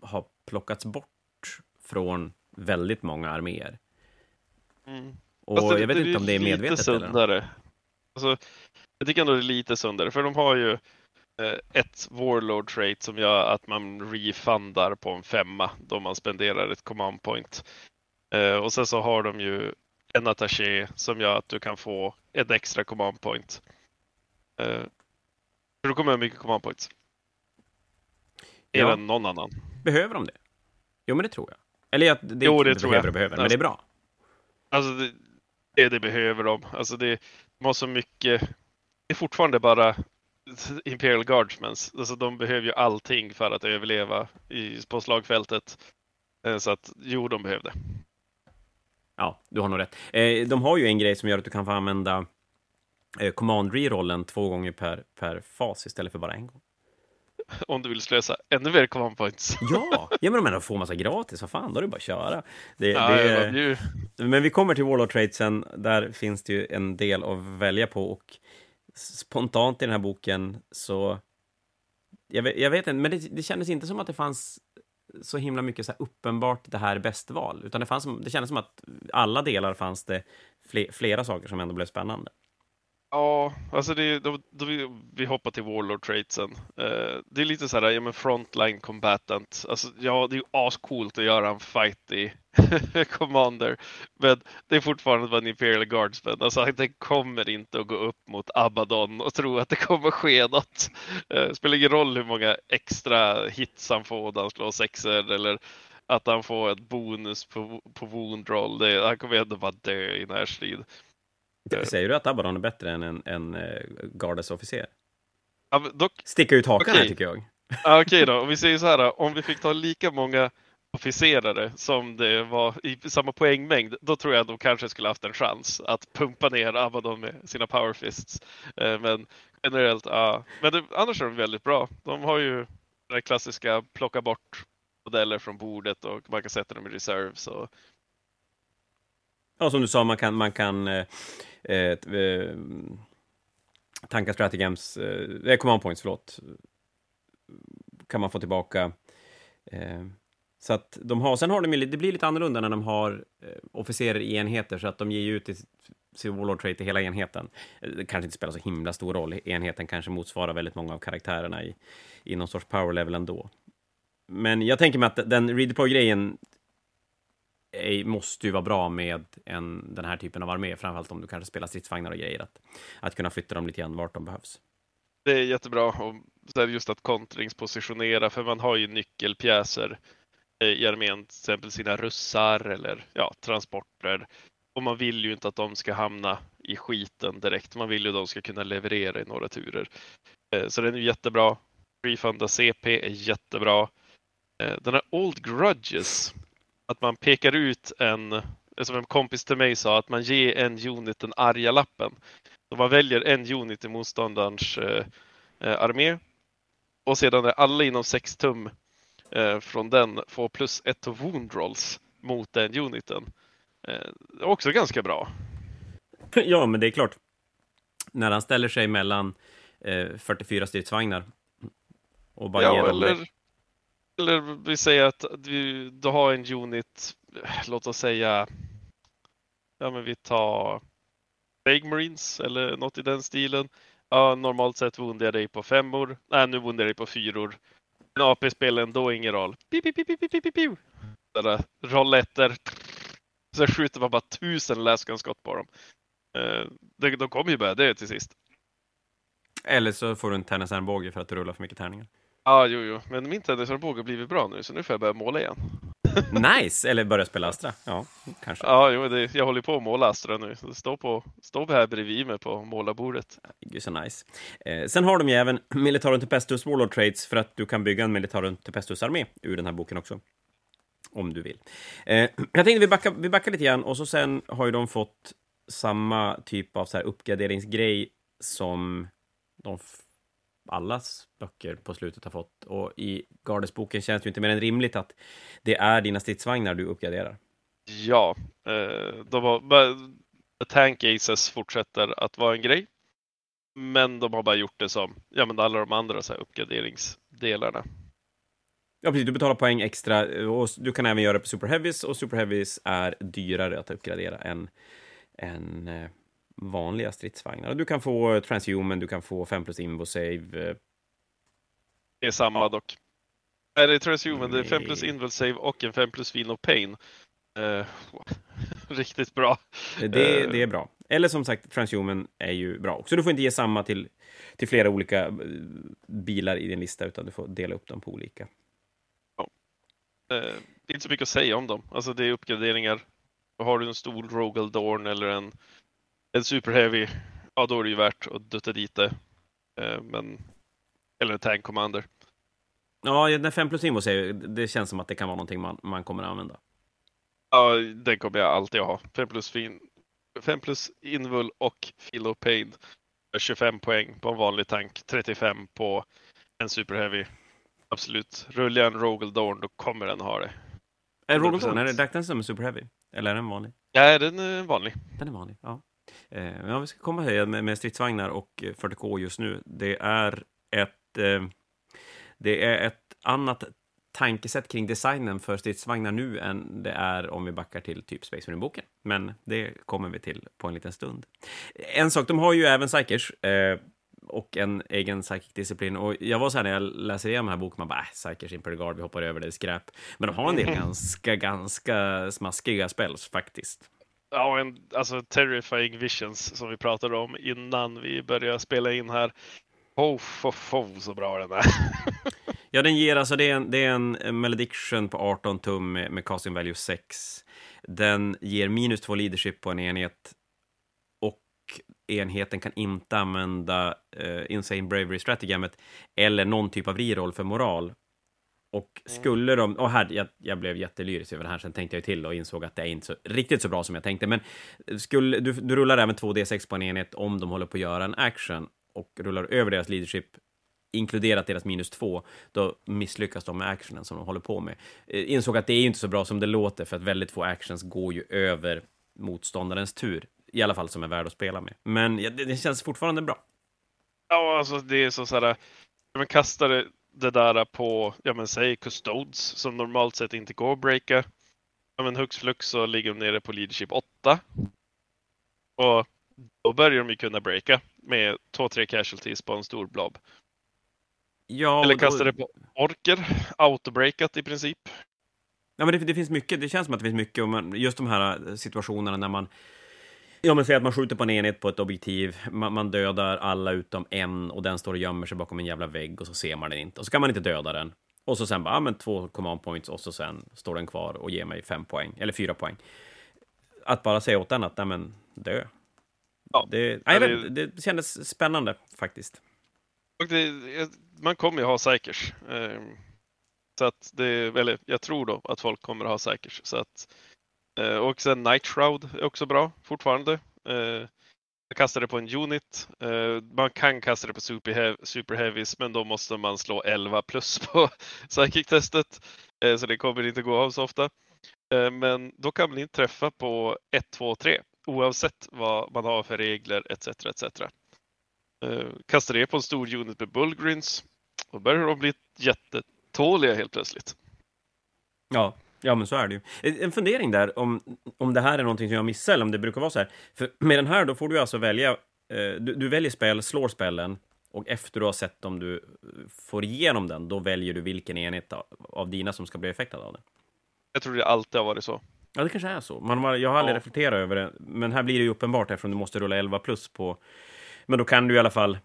har plockats bort från väldigt många arméer. Mm. Och Fast jag vet inte om det är medvetet eller? sundare. Alltså, jag tycker ändå det är lite sundare, för de har ju eh, ett warlord trait som gör att man refundar på en femma då man spenderar ett command point. Eh, och sen så har de ju en attaché som gör att du kan få ett extra command point. Eh, för då kommer jag mycket command points. Mer Ja. än någon annan. Behöver de det? Jo, men det tror jag. Eller att det, Jo, det tror behöver jag. och behöver, men Alltså- det är bra. Alltså det, det, det behöver de. Alltså det, de har så mycket. Det är fortfarande bara [laughs] Imperial Guardsmen. Alltså de behöver ju allting för att överleva i, på slagfältet. Eh, så att jo, de behövde. Ja, du har nog rätt. Eh, de har ju en grej som gör att du kan få använda eh, command re-rollen två gånger per, per fas istället för bara en gång. [laughs] Om du vill slösa ännu mer command points. [laughs] Ja, ja men de får massa gratis, vad fan, då är det bara att köra. Det, Ja, det, Men vi kommer till Warlord Tradesen, där finns det ju en del att välja på och spontant i den här boken så... Jag vet, jag vet inte, men det, det kändes inte som att det fanns så himla mycket så här uppenbart det här är bäst val, utan det, fanns, det kändes som att alla delar fanns det fler, flera saker som ändå blev spännande. Ja, alltså det, då, då vi, vi hoppar till Warlord Traitsen. Eh, det är lite så här, ja men frontline combatant. Alltså ja, det är ju ascoolt att göra en fight i [laughs] Commander. Men det är fortfarande bara en Imperial Guardsman. Alltså det kommer inte att gå upp mot Abaddon och tro att det kommer ske något. Eh, spelar ingen roll hur många extra hits han får när han slår sexer eller att han får ett bonus på, på wound roll. Det, han kommer ändå bara dö i närstrid. Eh. Säger du att Abaddon är bättre än en, en uh, Gardes officer? Ja, dock Sticka ut hakan här, Okej. tycker jag. Ja, Okej då, om vi säger så här, om vi fick ta lika många officerare som det var i samma poängmängd, då tror jag att de kanske skulle haft en chans att pumpa ner Abaddon med sina Powerfists. Eh, men generellt, ja. Men det, annars är de väldigt bra. De har ju den klassiska plocka bort modeller från bordet och man kan sätta dem i reserves. Så. Ja, som du sa, man kan, man kan eh, eh, eh tanka strategams, eh, command points, förlåt, kan man få tillbaka. Eh, så att de har, sen har de ju, det blir lite annorlunda när de har eh, officerer i enheter, så att de ger ju ut i sin Warlord Trait till hela enheten. Eh, det kanske inte spelar så himla stor roll, enheten kanske motsvarar väldigt många av karaktärerna i, i någon sorts power level ändå. Men jag tänker mig att den redeploy-grejen eh, måste ju vara bra med en, den här typen av armé, framförallt om du kanske spelar stridsvagnar och grejer, att, att kunna flytta dem lite grann vart de behövs. Det är jättebra och just att kontringspositionera för man har ju nyckelpjäser Eh, i armén, till exempel sina russar eller ja, transporter. Och man vill ju inte att de ska hamna i skiten direkt. Man vill ju att de ska kunna leverera i några turer. Eh, så den är jättebra. Refunda CP är jättebra. Eh, den här Old Grudges, att man pekar ut en, som en kompis till mig sa, att man ger en unit den arga lappen. Så man väljer en unit i motståndarens armé och sedan är alla inom 6 tum eh, från den får plus ett wound rolls mot den uniten. Eh, också ganska bra. [laughs] ja, men det är klart. När han ställer sig mellan eh, 44 stridsvagnar och bara ger Ja, dem eller, eller vi säger att du, du har en unit, låt oss säga, ja men vi tar Vague Marines eller något i den stilen. Ja, normalt sett vundar jag dig på femmor. Nej, nu vundar jag dig på fyror. En AP-spel ändå ingen roll. Piu, piu, piu, piu, piu, piu, Där rolletter. Så skjuter man bara tusen läskanskott på dem. Eh, de, de kommer ju börja dö till sist. Eller så får du en tennisarmbåge för att du rullar för mycket tärningar. Ja, jo, jo, men min tennisarmbåge har blivit bra nu, så nu får jag börja måla igen. [laughs] Nice! Eller börja spela Astra. Ja, kanske. Ja, jo, det, jag håller på att måla Astra nu. Så Stå, på, stå här bredvid mig på målarbordet. Gud så nice. Eh, sen har de ju även Militarum Tempestus Warlord Trades för att du kan bygga en Militarum Tempestus-armé ur den här boken också. Om du vill. Eh, jag tänkte vi backar, vi backar lite grann och så sen har ju de fått samma typ av så här uppgraderingsgrej som de allas böcker på slutet har fått. Och i Gardesboken känns det ju inte mer än rimligt att det är dina stridsvagnar du uppgraderar. Ja, eh, de har, Tank Aces fortsätter att vara en grej. Men de har bara gjort det som ja, men alla de andra så här, uppgraderingsdelarna. Ja, precis. Du betalar poäng extra och du kan även göra det på Super Heavies och Super Heavies är dyrare att uppgradera än, än eh, vanliga stridsvagnar. Du kan få Transhuman, du kan få 5 plus Invo Save. eh, Det är samma dock. Nej, det är Transhuman, det är 5 plus Nej. Invul Save och en 5 plus Feel No Pain. Eh, [laughs] riktigt bra. Det, Eh. det är bra. Eller som sagt, Transhuman är ju bra också. Du får inte ge samma till, till flera olika bilar i din lista, utan du får dela upp dem på olika. Eh, det är inte så mycket att säga om dem. Alltså det är uppgraderingar. Har du en stor Rogel Dorn eller en, en Super Heavy, ja då är det ju värt att dutta dit det. Eh, men, eller en Tank Commander. Ja, den 5 plus är ju, det känns som att det kan vara någonting man, man kommer att använda. Ja, den kommer jag alltid ha. 5 plus, fin, 5 plus Invul och Philo Paid. 25 poäng på en vanlig tank, 35 på en Super Heavy. Absolut. Rullar jag en Rogel Dorn då kommer den ha det. Är Roland Thorn, är det räknas som en Super Heavy? Eller är den vanlig? Ja, den är vanlig. Den är vanlig, ja. Eh, ja, vi ska komma här med, med stridsvagnar och 40K just nu. Det är ett... Eh, det är ett annat tankesätt kring designen för stridsvagnar nu än det är om vi backar till typ Space Marine-boken. Men det kommer vi till på en liten stund. En sak, de har ju även Psykers eh, och en egen psychic-disciplin. Och jag var så här när jag läser igenom den här boken, man bara, äh, Psykers Imperial Guard, vi hoppar över det, skräp. Men de har en del [laughs] ganska, ganska smaskiga spells faktiskt. Ja, en, alltså Terrifying Visions som vi pratade om innan vi började spela in här. Oh, oh, oh så bra den är. [laughs] Ja, den ger alltså, det är en, det är en Malediction på 18 tum med, med casting value 6. Den ger minus 2 leadership på en enhet och enheten kan inte använda eh, Insane Bravery Stratagemet eller någon typ av reroll för moral. Och skulle de... Oh, här, jag, jag blev jättelyrisk över det här, sen tänkte jag till och insåg att det är inte så, riktigt så bra som jag tänkte. Men skulle, du, du rullar även 2D6 på en enhet om de håller på att göra en action och rullar över deras leadership inkluderat deras minus två, då misslyckas de med actionen som de håller på med. Eh, insåg att det är inte så bra som det låter, för att väldigt få actions går ju över motståndarens tur. I alla fall som är värd att spela med. Men ja, det, det, känns fortfarande bra. Ja, alltså det är så, så här, man kastar det, där på, ja men säg custodes som normalt sett inte går att breaka. Ja men hux flux så ligger de nere på leadership 8. Och då börjar de ju kunna breaka med 2-3 casualties på en stor blob. Ja, Eller kasta det på orker, autobreakat i princip. Ja, men det, det, finns mycket, det känns som att det finns mycket, om just de här situationerna när man Ja, men säg att man skjuter på en enhet på ett objektiv, man, man, dödar alla utom en och den står och gömmer sig bakom en jävla vägg och så ser man den inte. Och så kan man inte döda den. Och så sen bara, ja men två command points och så sen står den kvar och ger mig fem poäng, eller fyra poäng. Att bara säga åt den att, nej men, dö. Ja, det, nej, det, det kändes spännande faktiskt. Det, man kommer ju ha Psykers. Ehm, så att det, eller jag tror då att folk kommer att ha Psykers. Så att, Eh, och sen Night Shroud är också bra fortfarande. Eh, jag jag kastade på en unit. Eh, man kan kasta det på super, super heavies men då måste man slå 11 plus [laughs] på psychic-testet. Så det kommer inte gå av så ofta. Men då kan man inte träffa på 1, 2, 3 oavsett vad man har för regler etc. etc. Kastar det på en stor unit med Bullgrins då börjar de bli jättetåliga helt plötsligt. Ja, ja men så är det ju. En fundering där om, om det här är någonting som jag missar eller om det brukar vara så här. För med den här då får du alltså välja, eh, du, du, väljer spel, slår spellen och efter du har sett om du får igenom den, då väljer du vilken enhet av, av dina som ska bli effektad av den. Jag tror det alltid har varit så. Ja, det kanske är så. Man, jag har aldrig ja. reflekterat över det, men här blir det ju uppenbart eftersom du måste rulla 11 plus på... Men då kan du i alla fall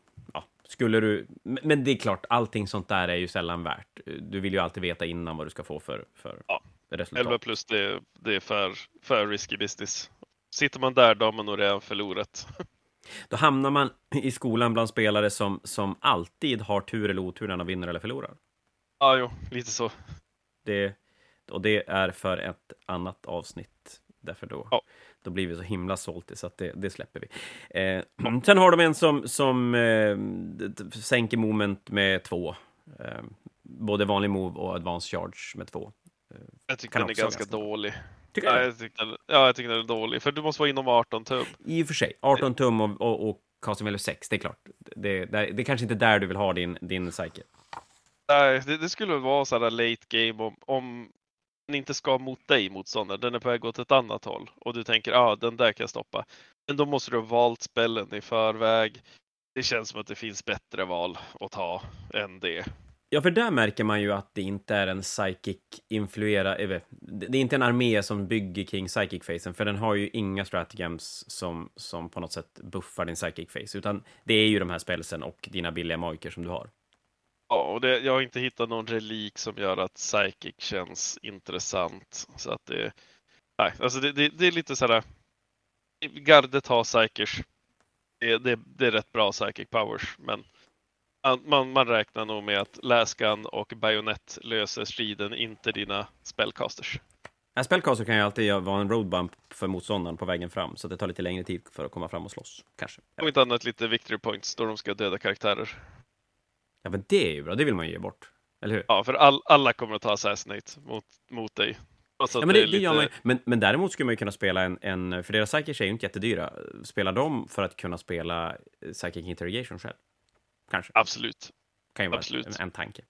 skulle du... Men det är klart, allting sånt där är ju sällan värt. Du vill ju alltid veta innan vad du ska få för, för ja. resultat. 11 plus, det, det är för, för risky business. Sitter man där, då har man nog redan förlorat. [laughs] Då hamnar man i skolan bland spelare som, som alltid har tur eller otur när de vinner eller förlorar. Ja, jo, lite så. Det, och det är för ett annat avsnitt. Därför då ja då blir vi så himla salty så att det, det släpper vi. Eh, sen har de en som, som eh, sänker moment med två. Eh, både vanlig move och advanced charge med två. Eh, jag tycker den är ganska, ganska dålig. Tycker ja, jag tycker, ja, jag tycker den är dålig. För du måste vara inom 18 tum. I och för sig. 18 tum och, och, och casting value 6, det är klart. Det, det, det är kanske inte där du vill ha din, din cycle. Nej, det, det skulle vara så här late game om, om den inte ska mot dig motståndare, den är på väg åt ett annat håll och du tänker ah, den där kan jag stoppa. Men då måste du ha valt spellen i förväg. Det känns som att det finns bättre val att ta än det. Ja, för där märker man ju att det inte är en psychic influera, eh, det är inte en armé som bygger kring psychic facen, för den har ju inga stratagems som, som på något sätt buffar din psychic face, utan det är ju de här spelsen och dina billiga mojker som du har. Ja, och det, jag har inte hittat någon relik som gör att Psychic känns intressant. Så att det, nej, alltså det, det, det är lite sådär, gardet har Psychic. Det, det, det är rätt bra Psychic powers, men man, man räknar nog med att läskan och bajonett löser striden, inte dina spellcasters. En spellcaster kan ju alltid vara en roadbump för motståndaren på vägen fram, så det tar lite längre tid för att komma fram och slåss, kanske. Om inte annat lite victory points då de ska döda karaktärer. Ja, men det är ju bra, det vill man ju ge bort. Eller hur? Ja, för all, alla kommer att ta assassinate mot, mot dig. Alltså ja, men det, det, lite... man men, men däremot skulle man ju kunna spela en, en för deras psychic är ju inte jättedyra. Spela dem för att kunna spela psychic interrogation själv. Kanske. Absolut. Kan ju vara Absolut. En, en tanke.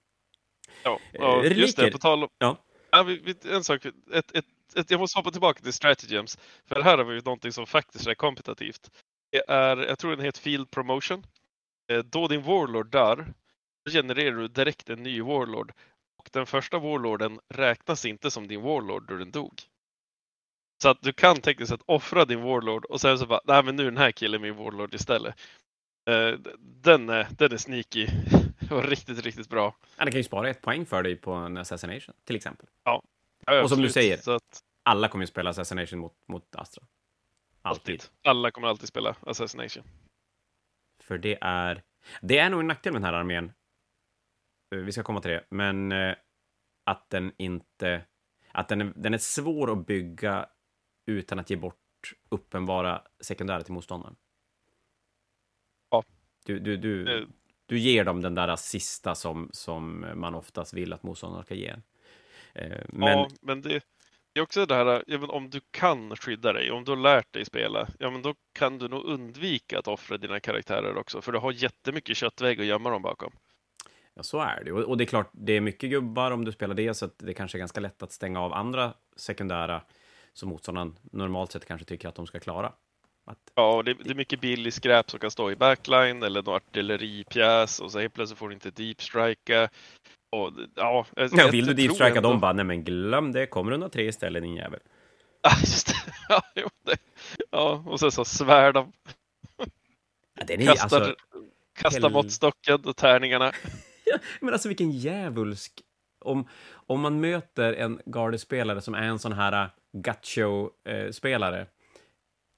Ja, och just det, på tal om... Ja. Ja, en sak, ett, ett, ett, jag måste hoppa tillbaka till Stratagems, för här har vi någonting som faktiskt är kompetitivt. Det är, jag tror den heter Field Promotion. Eh, då din Warlord dör, genererar du direkt en ny Warlord. Och den första Warlorden räknas inte som din Warlord då den dog. Så att du kan tekniskt sett offra din Warlord och sen så bara, nej men nu är den här killen min Warlord istället. Eh, den är, den är sneaky [laughs] och riktigt, riktigt bra. Ja, det kan ju spara ett poäng för dig på en Assassination, till exempel. Ja. ja och som du säger, att... alla kommer ju spela Assassination mot, mot Astra. Alltid. alltid. Alla kommer alltid spela Assassination. För det är... Det är nog en nackdel med den här armén. Eh, vi ska komma till det, men eh, att den inte... Att den är, den är svår att bygga utan att ge bort uppenbara sekundärer till motståndaren. Du, du, du, eh. du ger dem den där sista som, som man oftast vill att motståndaren ska ge. Eh, men... Ja, men det, det är också det här, ja, om du kan skydda dig, om du har lärt dig spela, ja men då kan du nog undvika att offra dina karaktärer också, för du har jättemycket köttväg att gömma dem bakom. Ja, så är det. Och det är klart, det är mycket gubbar om du spelar det, så att det kanske är ganska lätt att stänga av andra sekundära som motståndaren normalt sett kanske tycker att de ska klara. Att... Ja, det, det, är mycket billig skräp som kan stå i backline eller någon artilleripjäs och så helt plötsligt får du inte deepstrika. Och, ja, jag, ja, vill du deepstrika dem bara, nej men glöm det, kommer undan tre istället din jävel. [laughs] Ja, just det. [laughs] Ja, jo, det. ja och sen så svärd Ja, den är, kastar alltså, kastar hel... måttstocken och tärningarna. [laughs] men alltså vilken djävulsk... Om, om man möter en Garde-spelare som är en sån här uh, Gacho-spelare, uh,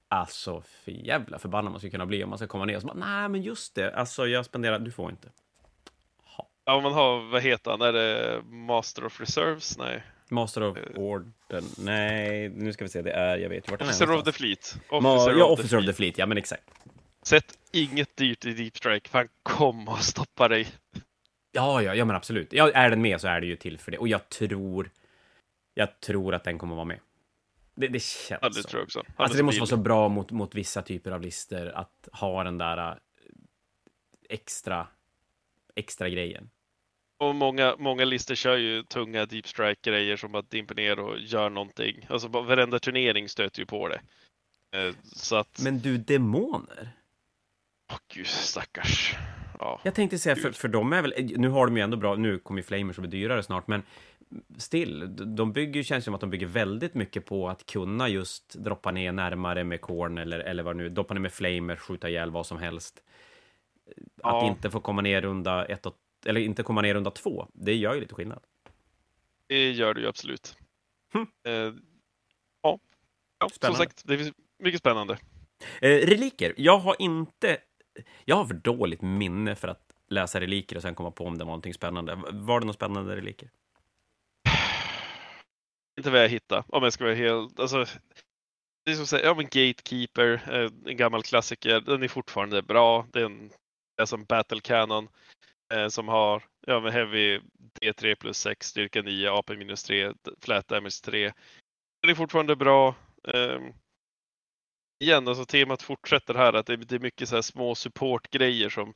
Alltså, för jävla förbannad man skulle kunna bli om man ska komma ner och så nej, men just det, alltså jag spenderar, du får inte. Ha. Ja, om man har, vad heter han, är det Master of Reserves? Nej. Master of uh, Orden, nej, nu ska vi se, det är, jag vet vart den är. Officer of the Fleet. Officer ja, of Officer the of the Fleet, ja men exakt. Sätt inget dyrt i Deep Strike, för han kommer att stoppa dig. Ja, ja, ja men absolut. Ja, är den med så är det ju till för det. Och jag tror, jag tror att den kommer vara med. Det, det känns ja, det så. tror jag också. alltså, det måste vara så bra mot, mot vissa typer av lister att ha den där äh, extra, extra grejen. Och många, många lister kör ju tunga deep strike-grejer som att dimper ner och gör någonting. Alltså varenda turnering stöter ju på det. Eh, så att... Men du, demoner? Åh gud, stackars. Ja. Jag tänkte säga, för, för de är väl, nu har de ju ändå bra, nu kommer ju Flamers att bli dyrare snart, men still, de bygger, känns som att de bygger väldigt mycket på att kunna just droppa ner närmare med korn eller, eller vad nu, droppa ner med flamer, skjuta ihjäl vad som helst. Ja. Att inte få komma ner runda ett och, eller inte komma ner runda två, det gör ju lite skillnad. Det gör det ju absolut. Hm. Eh, ja, ja som sagt, det finns mycket spännande. Eh, reliker, jag har inte, jag har för dåligt minne för att läsa reliker och sen komma på om det var någonting spännande. Var det något spännande reliker? inte vad jag hittade om jag ska vara helt, alltså det är som säga, ja men Gatekeeper, eh, en gammal klassiker, den är fortfarande bra. Det är, en, det är som Battle Cannon eh, som har ja, med Heavy D3 plus 6, styrka 9, AP minus 3, Flat Damage 3. Den är fortfarande bra. Eh, igen, alltså temat fortsätter här att det, är mycket så här små supportgrejer som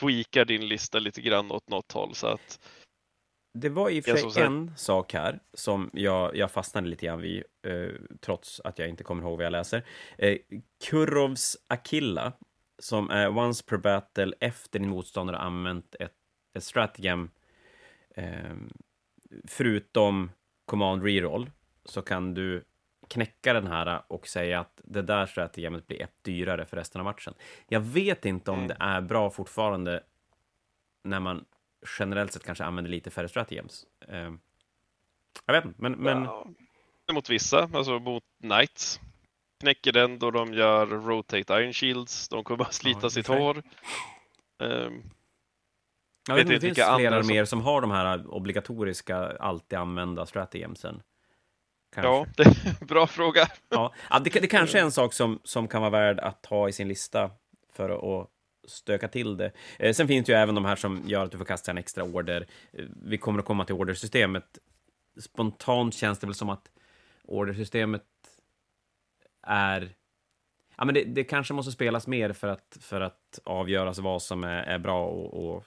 tweakar din lista lite grann åt något håll. Så att det var i och för sig en sak här som jag, jag fastnade lite grann vid, eh, trots att jag inte kommer ihåg vad jag läser. Eh, Kurovs Akilla, som är once per battle efter din motståndare använt ett, ett stratagem, eh, förutom command reroll, så kan du knäcka den här och säga att det där stratagemet blir ett dyrare för resten av matchen. Jag vet inte om mm. det är bra fortfarande när man generellt sett kanske använder lite färre stratagems. Eh, jag vet inte, men... men... Ja, mot vissa, alltså mot Knights. Knäcker den då de gör Rotate Iron Shields. De kommer bara slita ja, sitt hår. Um, Jag vet inte, det finns flera som... mer som har de här obligatoriska alltid använda stratagemsen. Kanske. Ja, det bra fråga. Ja, det, det kanske är en sak som, som kan vara värd att ha i sin lista för att stöka till det. Eh, sen finns det ju även de här som gör att du får kasta en extra order. Eh, vi kommer att komma till ordersystemet. Spontant känns det väl som att ordersystemet är... Ja, men det, det kanske måste spelas mer för att, för att avgöras vad som är, är bra och, och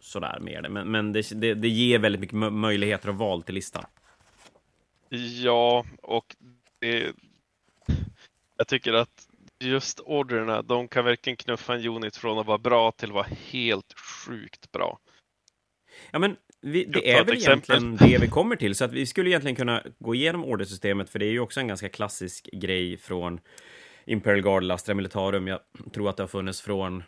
sådär med det. Men, men det, det, det ger väldigt mycket möjligheter och val till listan. Ja, och det, jag tycker att just orderna, de kan verkligen knuffa en unit från att vara bra till att vara helt sjukt bra. Ja, men vi, det är väl exempel. egentligen det vi kommer till, så att vi skulle egentligen kunna gå igenom ordersystemet, för det är ju också en ganska klassisk grej från Imperial Guard, Lastra Militarum. Jag tror att det har funnits från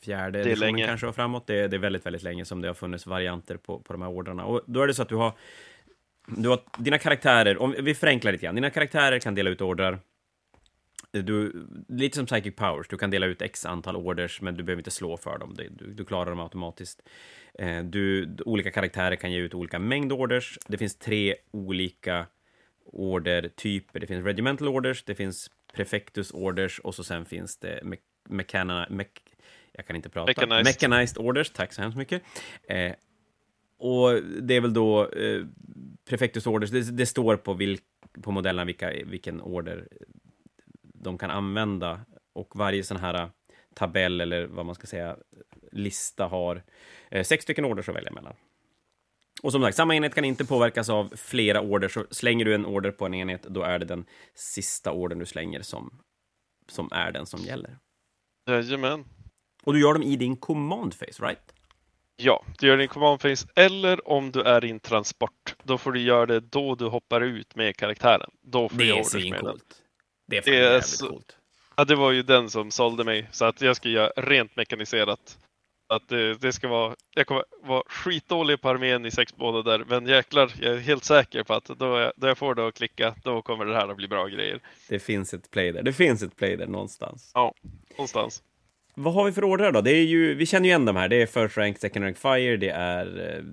fjärde editionen kanske och framåt. Det, det, är väldigt, väldigt länge som det har funnits varianter på, på de här ordrarna. Och då är det så att du har, du har dina karaktärer, om vi förenklar lite grann, dina karaktärer kan dela ut ordrar du, lite som Psychic Powers, du kan dela ut x antal orders, men du behöver inte slå för dem. Du, du klarar dem automatiskt. Eh, du, olika karaktärer kan ge ut olika mängd orders. Det finns tre olika ordertyper. Det finns regimental orders, det finns prefectus orders och så sen finns det me mechana, me jag kan inte prata. Mechanized. Mechanized orders, tack så hemskt mycket. Eh, och det är väl då eh, prefectus orders, det, det står på, vilk, på modellerna vilka, vilken order de kan använda och varje sån här tabell eller vad man ska säga lista har eh, sex stycken orders att välja mellan. Och som sagt, samma enhet kan inte påverkas av flera order, så slänger du en order på en enhet, då är det den sista ordern du slänger som, som är den som gäller. Jajamän. Och du gör dem i din command face, right? Ja, du gör i command face, eller om du är i en transport, då får du göra det då du hoppar ut med karaktären. Då får det du med den. Det är, det är jävligt så... coolt. Ja, det var ju den som sålde mig, så att jag ska göra rent mekaniserat. Att det, det ska vara, jag kommer vara skitdålig på armén i sex månader, men jäklar, jag är helt säker på att då jag, då jag får det att klicka, då kommer det här att bli bra grejer. Det finns ett play där, det finns ett play där någonstans. Ja, någonstans. Vad har vi för ordrar då? Det är ju, vi känner ju igen de här, det är First Rank, Second Rank Fire, det är... Eh,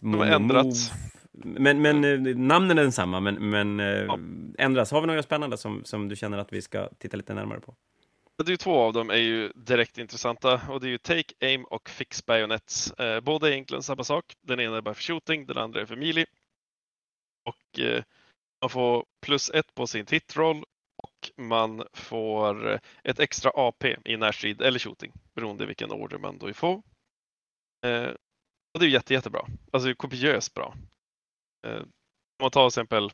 de har ändrats. Men, men eh, namnen är densamma, men, men eh, ja. ändras. Har vi några spännande som, som du känner att vi ska titta lite närmare på? Det är två av dem är ju direkt intressanta och det är ju Take, Aim och Fix Bayonets. Eh, båda är egentligen samma sak. Den ena är bara för shooting, den andra är för melee. Och eh, man får plus ett på sin hitroll och man får ett extra AP i närstrid eller shooting beroende vilken order man då får. Eh, och det är jätte, jättebra. Alltså kopiöst bra. Eh, om man tar till exempel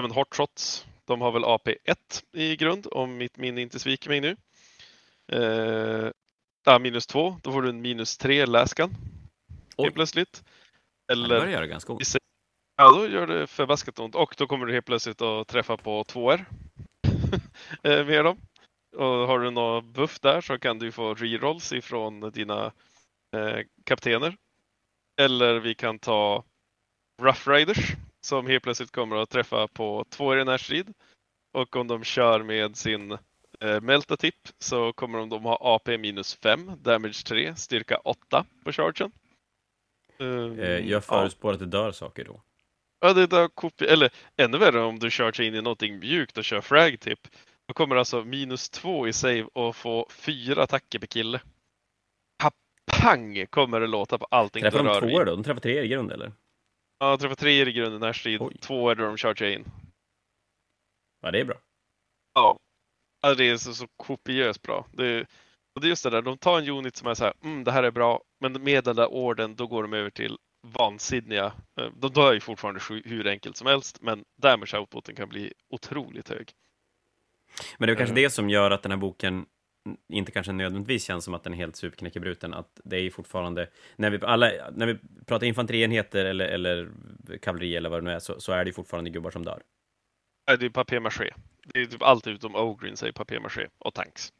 även Hot Shots. De har väl AP1 i grund om mitt minne inte sviker mig nu. Eh, ja, minus 2, då får du en minus 3 läskan. Helt plötsligt. Eller, det börjar göra ganska ont. Ja, då gör det förbaskat ont och då kommer du helt plötsligt att träffa på 2R eh, [laughs] med dem. Och har du någon buff där så kan du få rerolls ifrån dina eh, kaptener. Eller vi kan ta Rough Riders som helt plötsligt kommer att träffa på två i närstrid. Och om de kör med sin eh, Melta-tipp så kommer de, de ha AP minus 5, damage 3, styrka 8 på chargen. Um, jag förutspår ja. att det dör saker då. Ja, det dör kopi eller ännu värre om du chargear in i någonting mjukt och kör frag-tipp. Då kommer alltså minus 2 i save och få fyra attacker per kille. Pang kommer det låta på allting Träffar de två då? De träffar tre i grund eller? Ja, träffar tre i grunden närstrid. Två är då de chargear in. Ja, det är bra. Ja. ja det är så, så kopiöst bra. Det, och det är just det där, de tar en unit som är så här, mm, det här är bra, men med den där orden då går de över till vansinniga. Eh, de dör ju fortfarande hur enkelt som helst, men damage outputen kan bli otroligt hög. Men det är kanske uh. det som gör att den här boken inte kanske nödvändigtvis känns som att den är helt superknäckebruten, att det är fortfarande, när vi, alla, när vi pratar infanterienheter eller, eller kavalleri eller vad det nu är, så, så är det fortfarande gubbar som dör. Nej, det är papier-maché. Det är typ allt utom Ogrin säger papier-maché och tanks.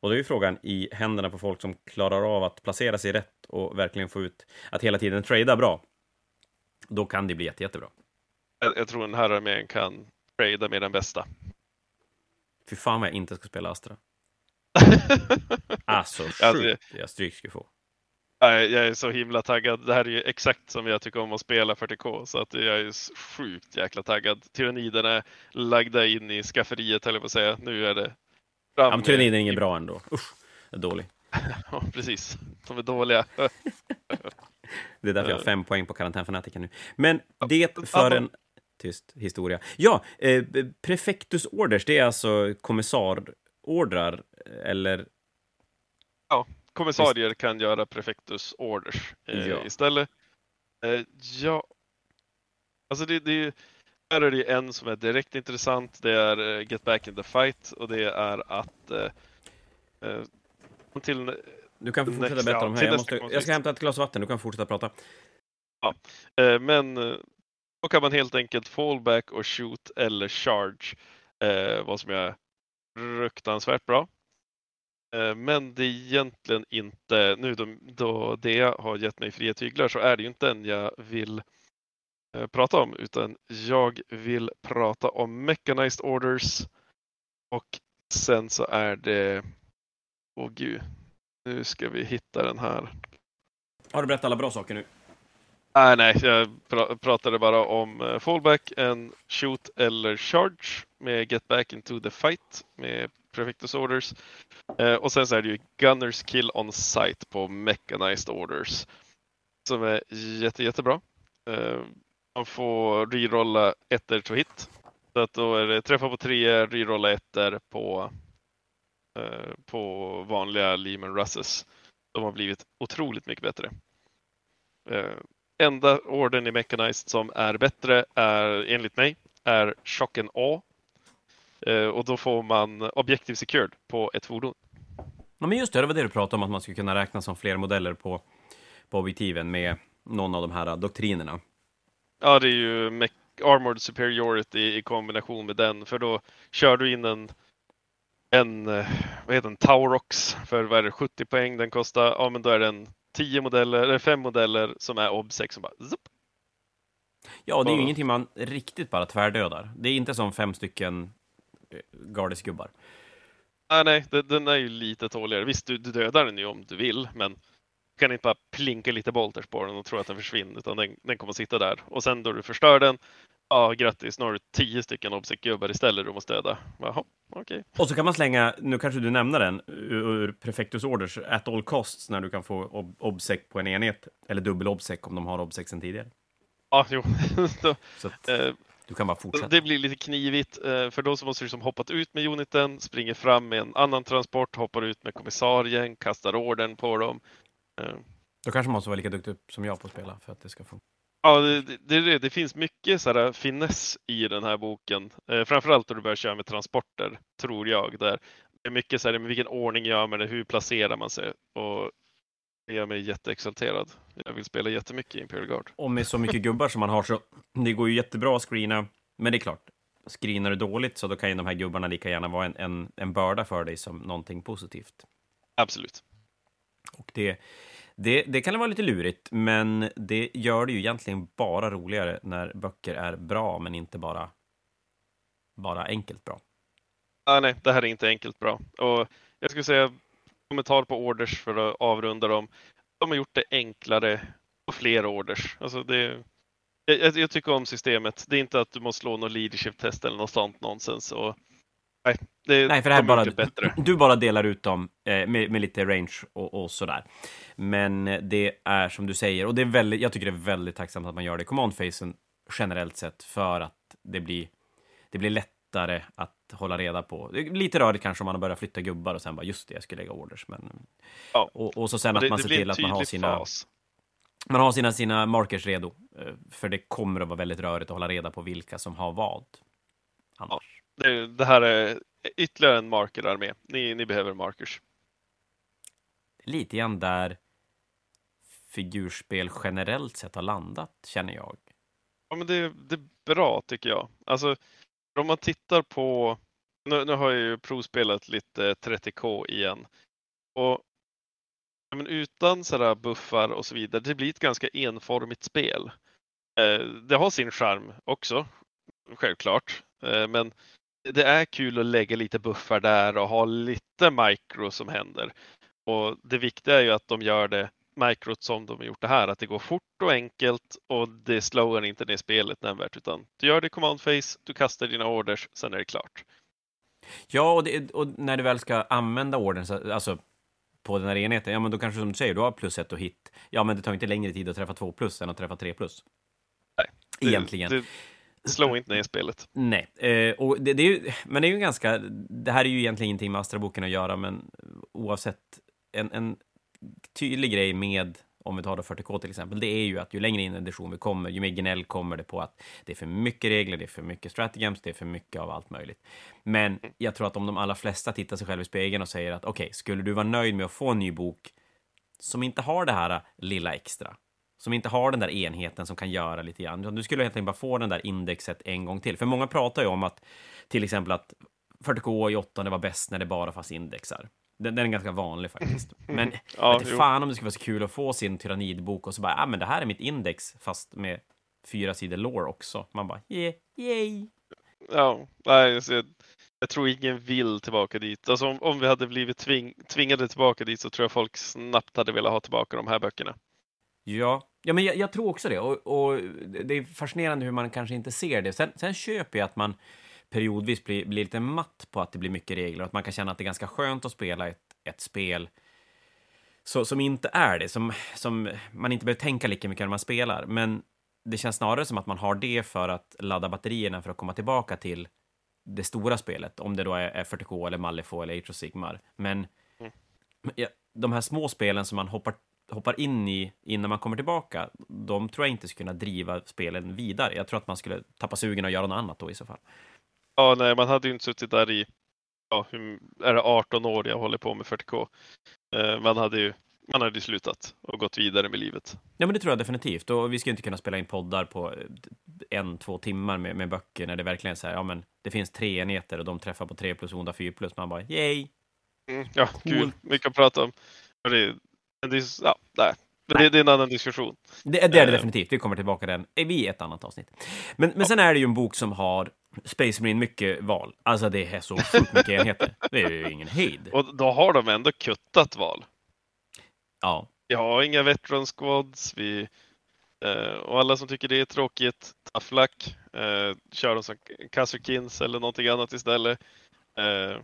Och då är ju frågan i händerna på folk som klarar av att placera sig rätt och verkligen få ut att hela tiden trada bra. Då kan det bli jätte, jättebra. Jag, jag tror den här armén kan trada med den bästa. Fy fan vad jag inte ska spela Astra. [laughs] alltså, sjukt jag stryk ska få. Jag är så himla taggad. Det här är ju exakt som jag tycker om att spela 40K så att jag är sjukt jäkla taggad. Tyranniderna är lagda in i skafferiet på att säga. Nu är det Ja, men Tyrannider är inget bra ändå. Usch, är dålig. [laughs] ja, precis. De är dåliga. [laughs] det är därför jag har fem poäng på karantänfanatiken nu. Men det för en tyst historia. Ja, eh, prefectus orders, det är alltså kommissarordrar, eller? Ja, kommissarier kan göra prefectus orders eh, ja. istället. Eh, ja, alltså det, det här är det en som är direkt intressant. Det är eh, Get Back in the Fight och det är att eh, eh till du kan fortsätta berätta om här. Jag, måste, jag ska hämta ett glas vatten, du kan fortsätta prata. Ja, eh, men då kan man helt enkelt fallback och shoot eller charge, eh, vad som är fruktansvärt bra. Eh, men det är egentligen inte, nu då, då det har gett mig fria tyglar så är det ju inte den jag vill eh, prata om utan jag vill prata om mechanized orders och sen så är det, åh oh, gud, nu ska vi hitta den här. Har du berättat alla bra saker nu? Nej, nej, jag pr pratade bara om uh, fallback, en shoot eller charge med get back into the fight med Prefectus orders. Uh, och sen så är det ju Gunners kill on site på mechanized orders som är jätte, jättebra. Uh, man får rerolla ettor to hit. Så att då är det träffa på tre, rerolla ettor på, eh, på vanliga Lehman Russes. De har blivit otroligt mycket bättre eh, enda orden i Mechanized som är bättre är enligt mig är Shocken A. Eh, och då får man Objective Secured på ett fordon. Ja, men just det, det var det du pratade om, att man skulle kunna räkna som fler modeller på, på objektiven med någon av de här doktrinerna. Ja, det är ju Armored Superiority i kombination med den, för då kör du in en en, eh, vad heter den, Taurox för vad är det, 70 poäng den kostar, ja men då är den tio modeller, eller fem modeller som är obsec som bara zup. Ja, det är ju ingenting man riktigt bara tvärdödar. Det är inte som fem stycken eh, gardesgubbar. Nej, nej, den är ju lite tåligare. Visst, du, du dödar den ju om du vill, men kan inte bara plinka lite bolters på den och tro att den försvinner, utan den, den kommer sitta där. Och sen då du förstör den, ja grattis, nu har du tio stycken obsec-gubbar istället du måste döda. Jaha, Okay. Och så kan man slänga, nu kanske du nämner den, ur Prefectus Orders, at all costs, när du kan få ob obsec på en enhet. Eller dubbel obsec om de har obsec sen tidigare. Ja, jo. [laughs] så att, eh, du kan bara fortsätta. Det blir lite knivigt. Eh, för då så måste du liksom hoppat ut med uniten, springer fram med en annan transport, hoppar ut med kommissarien, kastar orden på dem. Eh. Då kanske man måste vara lika duktig som jag på att spela för att det ska funka. Ja, det, det, det, finns mycket så här finess i den här boken. Eh, framförallt när du börjar köra med transporter, tror jag. Där det är mycket så här, med vilken ordning gör man det, hur placerar man sig? Och det gör mig jätteexalterad. Jag vill spela jättemycket i Imperial Guard. Och med så mycket gubbar som man har så det går ju jättebra att screena. Men det är klart, screenar du dåligt så då kan ju de här gubbarna lika gärna vara en, en, en börda för dig som någonting positivt. Absolut. Och det, det, det kan vara lite lurigt, men det gör det ju egentligen bara roligare när böcker är bra, men inte bara, bara enkelt bra. Ah, nej, det här är inte enkelt bra. Och jag skulle säga kommentar på orders för att avrunda dem. De har gjort det enklare på fler orders. Alltså det, jag, jag, tycker om systemet. Det är inte att du måste slå något leadership-test eller något sånt nonsens. Och Nej, det, Nej för det här bara, bättre. du bara delar ut dem eh, med, med, lite range och, och, sådär. Men det är som du säger, och det är väldigt, jag tycker det är väldigt tacksamt att man gör det i command-facen generellt sett för att det blir, det blir lättare att hålla reda på. Lite rörigt kanske om man har börjat flytta gubbar och sen bara just det, jag ska lägga orders. Men, ja. och, och så sen att det, man ser till att man har sina fas. man har sina, sina markers redo. Eh, för det kommer att vara väldigt rörigt att hålla reda på vilka som har vad. Annars. Ja det, det här är ytterligare en markerarmé. Ni, ni behöver markers. Lite grann där figurspel generellt sett har landat, känner jag. Ja, men det, det är bra tycker jag. Alltså, om man tittar på, nu, nu har jag ju provspelat lite 30K igen. Och men utan sådär buffar och så vidare, det blir ett ganska enformigt spel. Eh, det har sin charm också, självklart. Eh, men det är kul att lägga lite buffar där och ha lite micro som händer. Och det viktiga är ju att de gör det microt som de har gjort det här, att det går fort och enkelt och det slowar inte ner spelet nämnvärt utan du gör det command face, du kastar dina orders, sen är det klart. Ja, och, det, och när du väl ska använda orden, alltså på den här enheten, ja men då kanske som du säger, du har plus ett och hit. Ja, men det tar inte längre tid att träffa två plus än att träffa tre plus. Nej. Egentligen. Det, Slå inte ner spelet. Nej, eh, och det, det, är ju, men det är ju ganska, det här är ju egentligen ingenting med Astra-boken att göra, men oavsett, en, en tydlig grej med om vi tar då 40K till exempel, det är ju att ju längre in i edition vi kommer, ju mer gnäll kommer det på att det är för mycket regler, det är för mycket strategems, det är för mycket av allt möjligt. Men jag tror att om de allra flesta tittar sig själva i spegeln och säger att okej, okay, skulle du vara nöjd med att få en ny bok som inte har det här lilla extra, som inte har den där enheten som kan göra lite grann. Du skulle helt enkelt bara få den där indexet en gång till. För många pratar ju om att till exempel att 40K i 8 var bäst när det bara fanns indexar. Den, den är ganska vanlig faktiskt. Men ja, vet fan om det skulle vara så kul att få sin tyrannidbok och så bara, ja ah, men det här är mitt index fast med fyra sidor lore också. Man bara, yeah, yay! Ja, nej, jag, jag tror ingen vill tillbaka dit. Alltså om, om vi hade blivit tving, tvingade tillbaka dit så tror jag folk snabbt hade velat ha tillbaka de här böckerna. Ja, ja men jag, jag tror också det. Och, och, det är fascinerande hur man kanske inte ser det. Sen, sen köper jag att man periodvis blir, blir lite matt på att det blir mycket regler och att man kan känna att det är ganska skönt att spela ett, ett spel så, som inte är det, som, som man inte behöver tänka lika mycket när man spelar. Men det känns snarare som att man har det för att ladda batterierna för att komma tillbaka till det stora spelet, om det då är 40K eller Malifaux eller Age of Sigmar. Men mm. ja, de här små spelen som man hoppar, hoppar in i innan man kommer tillbaka, de tror jag inte skulle kunna driva spelen vidare. Jag tror att man skulle tappa sugen och göra något annat då i så fall. Ja, nej, man hade ju inte suttit där i, ja, är det 18 år jag håller på med 40K. Eh, man hade ju man hade slutat och gått vidare med livet. Ja, men det tror jag definitivt. Och vi ska inte kunna spela in poddar på eh, en, två timmar med, med böcker när det verkligen är så här, ja men det finns tre enheter och de träffar på tre plus, onda fyra plus. Man bara, yay! Mm, ja, cool. kul. Mycket att prata om. Det, det, ja, nej. Det, det, är en annan diskussion. Det, det är det uh, definitivt. Vi kommer tillbaka till den vid ett annat avsnitt. Men, men sen är det ju en bok som har Space Marine mycket val. Alltså det är så sjukt mycket enheter. Det är ju ingen hejd. Och då har de ändå kuttat val. Ja. Vi har inga veteran squads. Vi, eh, och alla som tycker det är tråkigt, tough luck. Eh, kör dem som Kazukins eller någonting annat istället. Eh,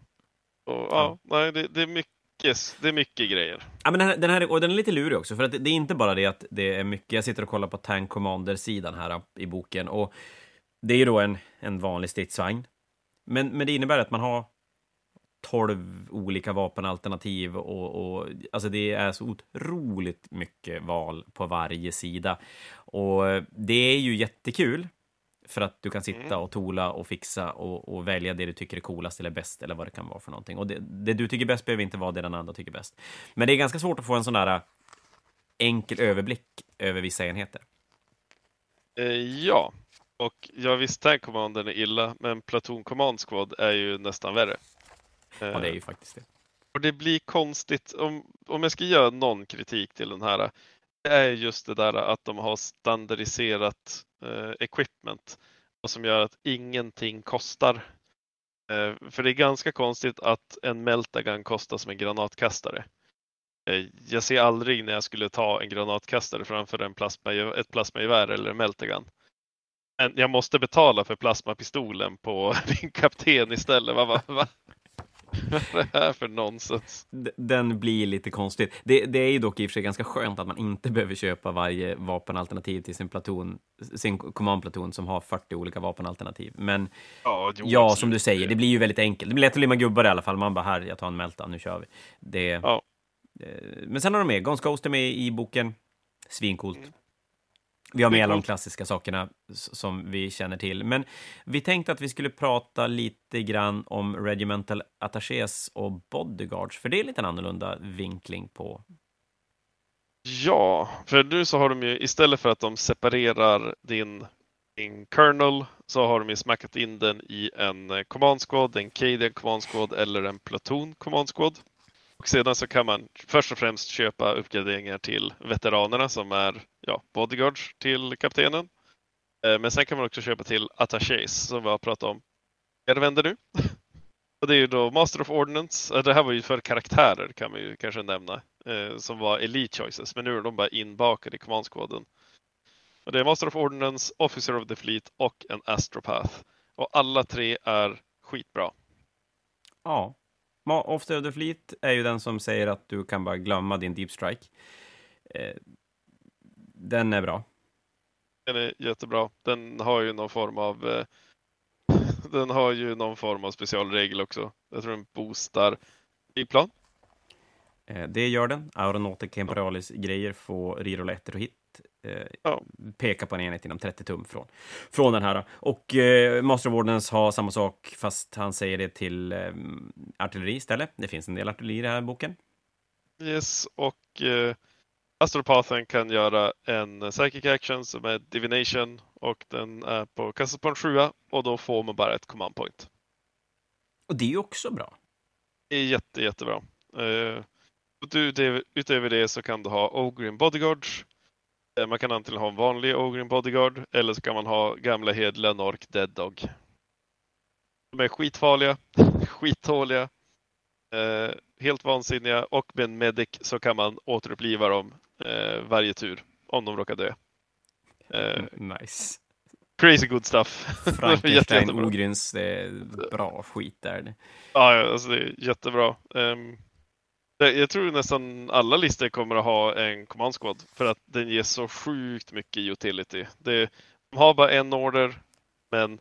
och, ja. ja, nej, det, det, är mycket det är mycket grejer. Ja, men den här, den här, och den är lite lurig också, för att det, det är inte bara det att det är mycket. Jag sitter och kollar på Tank Commander-sidan här äh, i boken och det är ju då en, en vanlig stridsvagn. Men, men det innebär att man har 12 olika vapenalternativ och, och alltså det är så otroligt mycket val på varje sida. Och äh, det är ju jättekul för att du kan sitta mm. och tola och fixa och, och, välja det du tycker är coolast eller bäst eller vad det kan vara för någonting. Och det, det du tycker bäst behöver inte vara det den andra tycker bäst. Men det är ganska svårt att få en sån där enkel överblick över vissa enheter. Eh, ja, och jag visst Tank Commandern är illa, men Platoon Command Squad är ju nästan värre. Ja, det är ju faktiskt det. Och det blir konstigt, om, om jag ska göra någon kritik till den här, är just det där att de har standardiserat eh, equipment och som gör att ingenting kostar. Eh, för det är ganska konstigt att en Meltagun kostar som en granatkastare. Eh, jag ser aldrig när jag skulle ta en granatkastare framför en plasma, ett plasmagevär eller en Meltagun. Men jag måste betala för plasmapistolen på [laughs] min kapten istället. Va, va, va? Vad det här för nonsens? Den blir lite konstig. Det, det, är ju dock i och för sig ganska skönt att man inte behöver köpa varje vapenalternativ till sin platon, sin command-platon som har 40 olika vapenalternativ. Men ja, jo, ja som du säger, det blir ju väldigt enkelt. Det blir lätt att limma gubbar i alla fall. Man bara, här, jag tar en Melta, nu kör vi. Det, ja. Men sen har de med, Gons Ghost är med i boken. Svincoolt. Mm. Vi har med alla de klassiska sakerna som vi känner till. Men vi tänkte att vi skulle prata lite grann om regimental attachés och bodyguards, för det är lite en annorlunda vinkling på. Ja, för nu så har de ju istället för att de separerar din, din kernel så har de ju smackat in den i en command squad, en Cadian command squad eller en platoon command squad. Och sedan så kan man först och främst köpa uppgraderingar till veteranerna som är ja, bodyguards till kaptenen. Eh, men sen kan man också köpa till attachés som vi har pratat om. Jag vänder nu. [laughs] Och det är ju då Master of Ordnance. Eh, det här var ju för karaktärer kan man ju kanske nämna. Eh, som var Elite Choices, men nu är de bara inbakade i commandskoden. Och det är Master of Ordnance, Officer of the Fleet och en Astropath. Och alla tre är skitbra. Ja. Officer of the Fleet är ju den som säger att du kan bara glömma din Deep Strike. Eh, den är bra. Den är jättebra. Den har ju någon form av eh, [laughs] den har ju någon form av specialregel också. Jag tror den boostar flygplan. Eh, det gör den. Aeronautic Imperialis-grejer får rerolla ettor och hit. Eh, ja. Peka på en enhet inom 30 tum från, från den här. Och eh, Master of Ordnance har samma sak, fast han säger det till eh, artilleri istället. Det finns en del artilleri i den här boken. Yes, och eh, Astropathen kan göra en psychic action som är divination och den är på en sjua och då får man bara ett command point. Och det är ju också bra. Det är jätte, jättebra. Uh, utöver det så kan du ha Ogrin Bodyguards. Uh, man kan antingen ha en vanlig Ogrin Bodyguard eller så kan man ha gamla hedliga Nork Dead Dog. De är skitfarliga, [laughs] skittåliga, uh, helt vansinniga och med en medic så kan man återuppliva dem varje tur om de råkar dö. nice. Crazy good stuff. [laughs] Frankenstein, Ogryns, det är bra skit där. Ja, alltså det är jättebra. Um, jag tror nästan alla listor kommer att ha en command squad för att den ger så sjukt mycket utility. Det, de har bara en order, men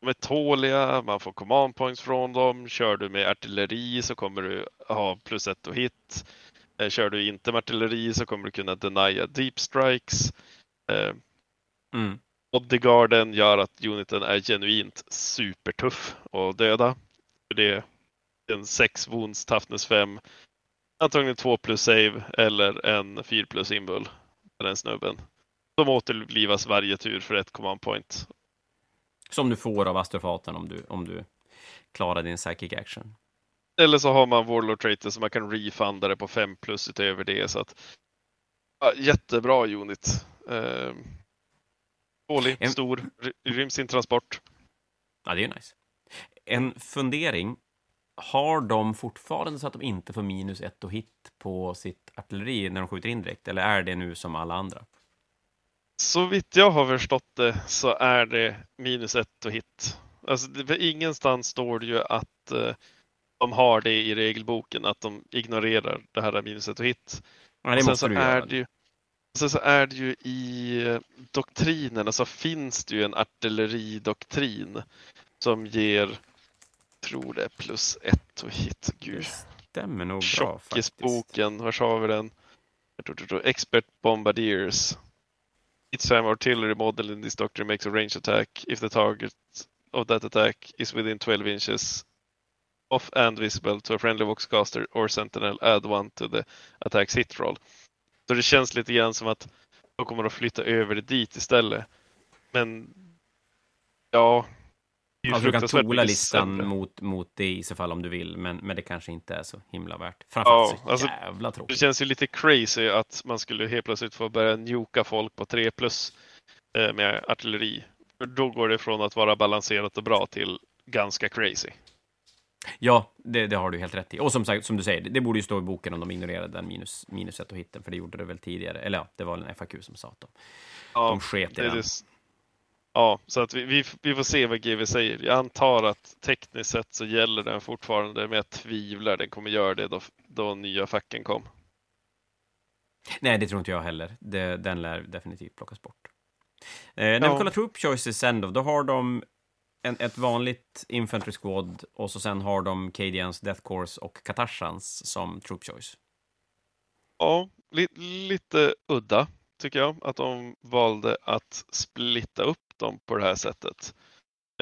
de är tåliga, man får command points från dem. Kör du med artilleri så kommer du ha plus ett och hit. Eh, kör du inte med artilleri så kommer du kunna denia deep strikes. Ehm, mm. Bodyguarden gör att uniten är genuint supertuff att döda. Det en 6 wounds, toughness 5, antagligen 2 plus save eller en 4 plus inbull den snubben. De återlivas varje tur för ett command point. Som du får av astrofaten om du, om du klarar din psychic action. Eller så har man Warlord Traitor så man kan refunda det på 5 plus utöver det. Så att, ja, jättebra unit. Uh, Tålig, en... stor, ryms sin transport. Ja, det är ju nice. En fundering. Har de fortfarande så att de inte får minus ett och hit på sitt artilleri när de skjuter indirekt? Eller är det nu som alla andra? Så vitt jag har förstått det så är det minus ett och hit. Alltså, det, ingenstans står det ju att uh, de har det i regelboken, att de ignorerar det här minus ett och hit. Ja, det måste du göra. Det ju, Sen så är det ju i eh, doktrinen, alltså finns det ju en artilleridoktrin som ger, tror det, plus ett och hit. Gud. Stämmer nog bra faktiskt. boken, var har vi den? Expert Bombardiers. Each time artillery model in this doctrine makes a range attack if the target of that attack is within 12 inches off and visible to a friendly voxcaster or sentinel add one to the attacks hit roll. Så det känns lite grann som att de kommer att flytta över det dit istället. Men ja. Det alltså, du kan tola listan mot, mot det i så fall om du vill, men, men det kanske inte är så himla värt. Framförallt ja, så alltså, jävla tråkigt. Det känns ju lite crazy att man skulle helt plötsligt få börja njuka folk på 3 plus eh, med artilleri. Då går det från att vara balanserat och bra till ganska crazy. Ja, det, det, har du helt rätt i. Och som, sagt, som du säger, det borde ju stå i boken om de ignorerade den minus, minuset och hitten, för det gjorde det väl tidigare. Eller ja, det var en FAQ som sa att de, ja, de sket i den. Ja, så att vi, vi, vi, får se vad GV säger. Jag antar att tekniskt sett så gäller den fortfarande, men jag tvivlar den kommer göra det då, då nya facken kom. Nej, det tror inte jag heller. Det, den lär definitivt plockas bort. Eh, när ja. vi kollar Troop Choices sen då, då har de en, ett vanligt Infantry Squad och så sen har de Cadians, Death Course och Katashans som Troop Choice. Ja, li lite udda tycker jag att de valde att splitta upp dem på det här sättet.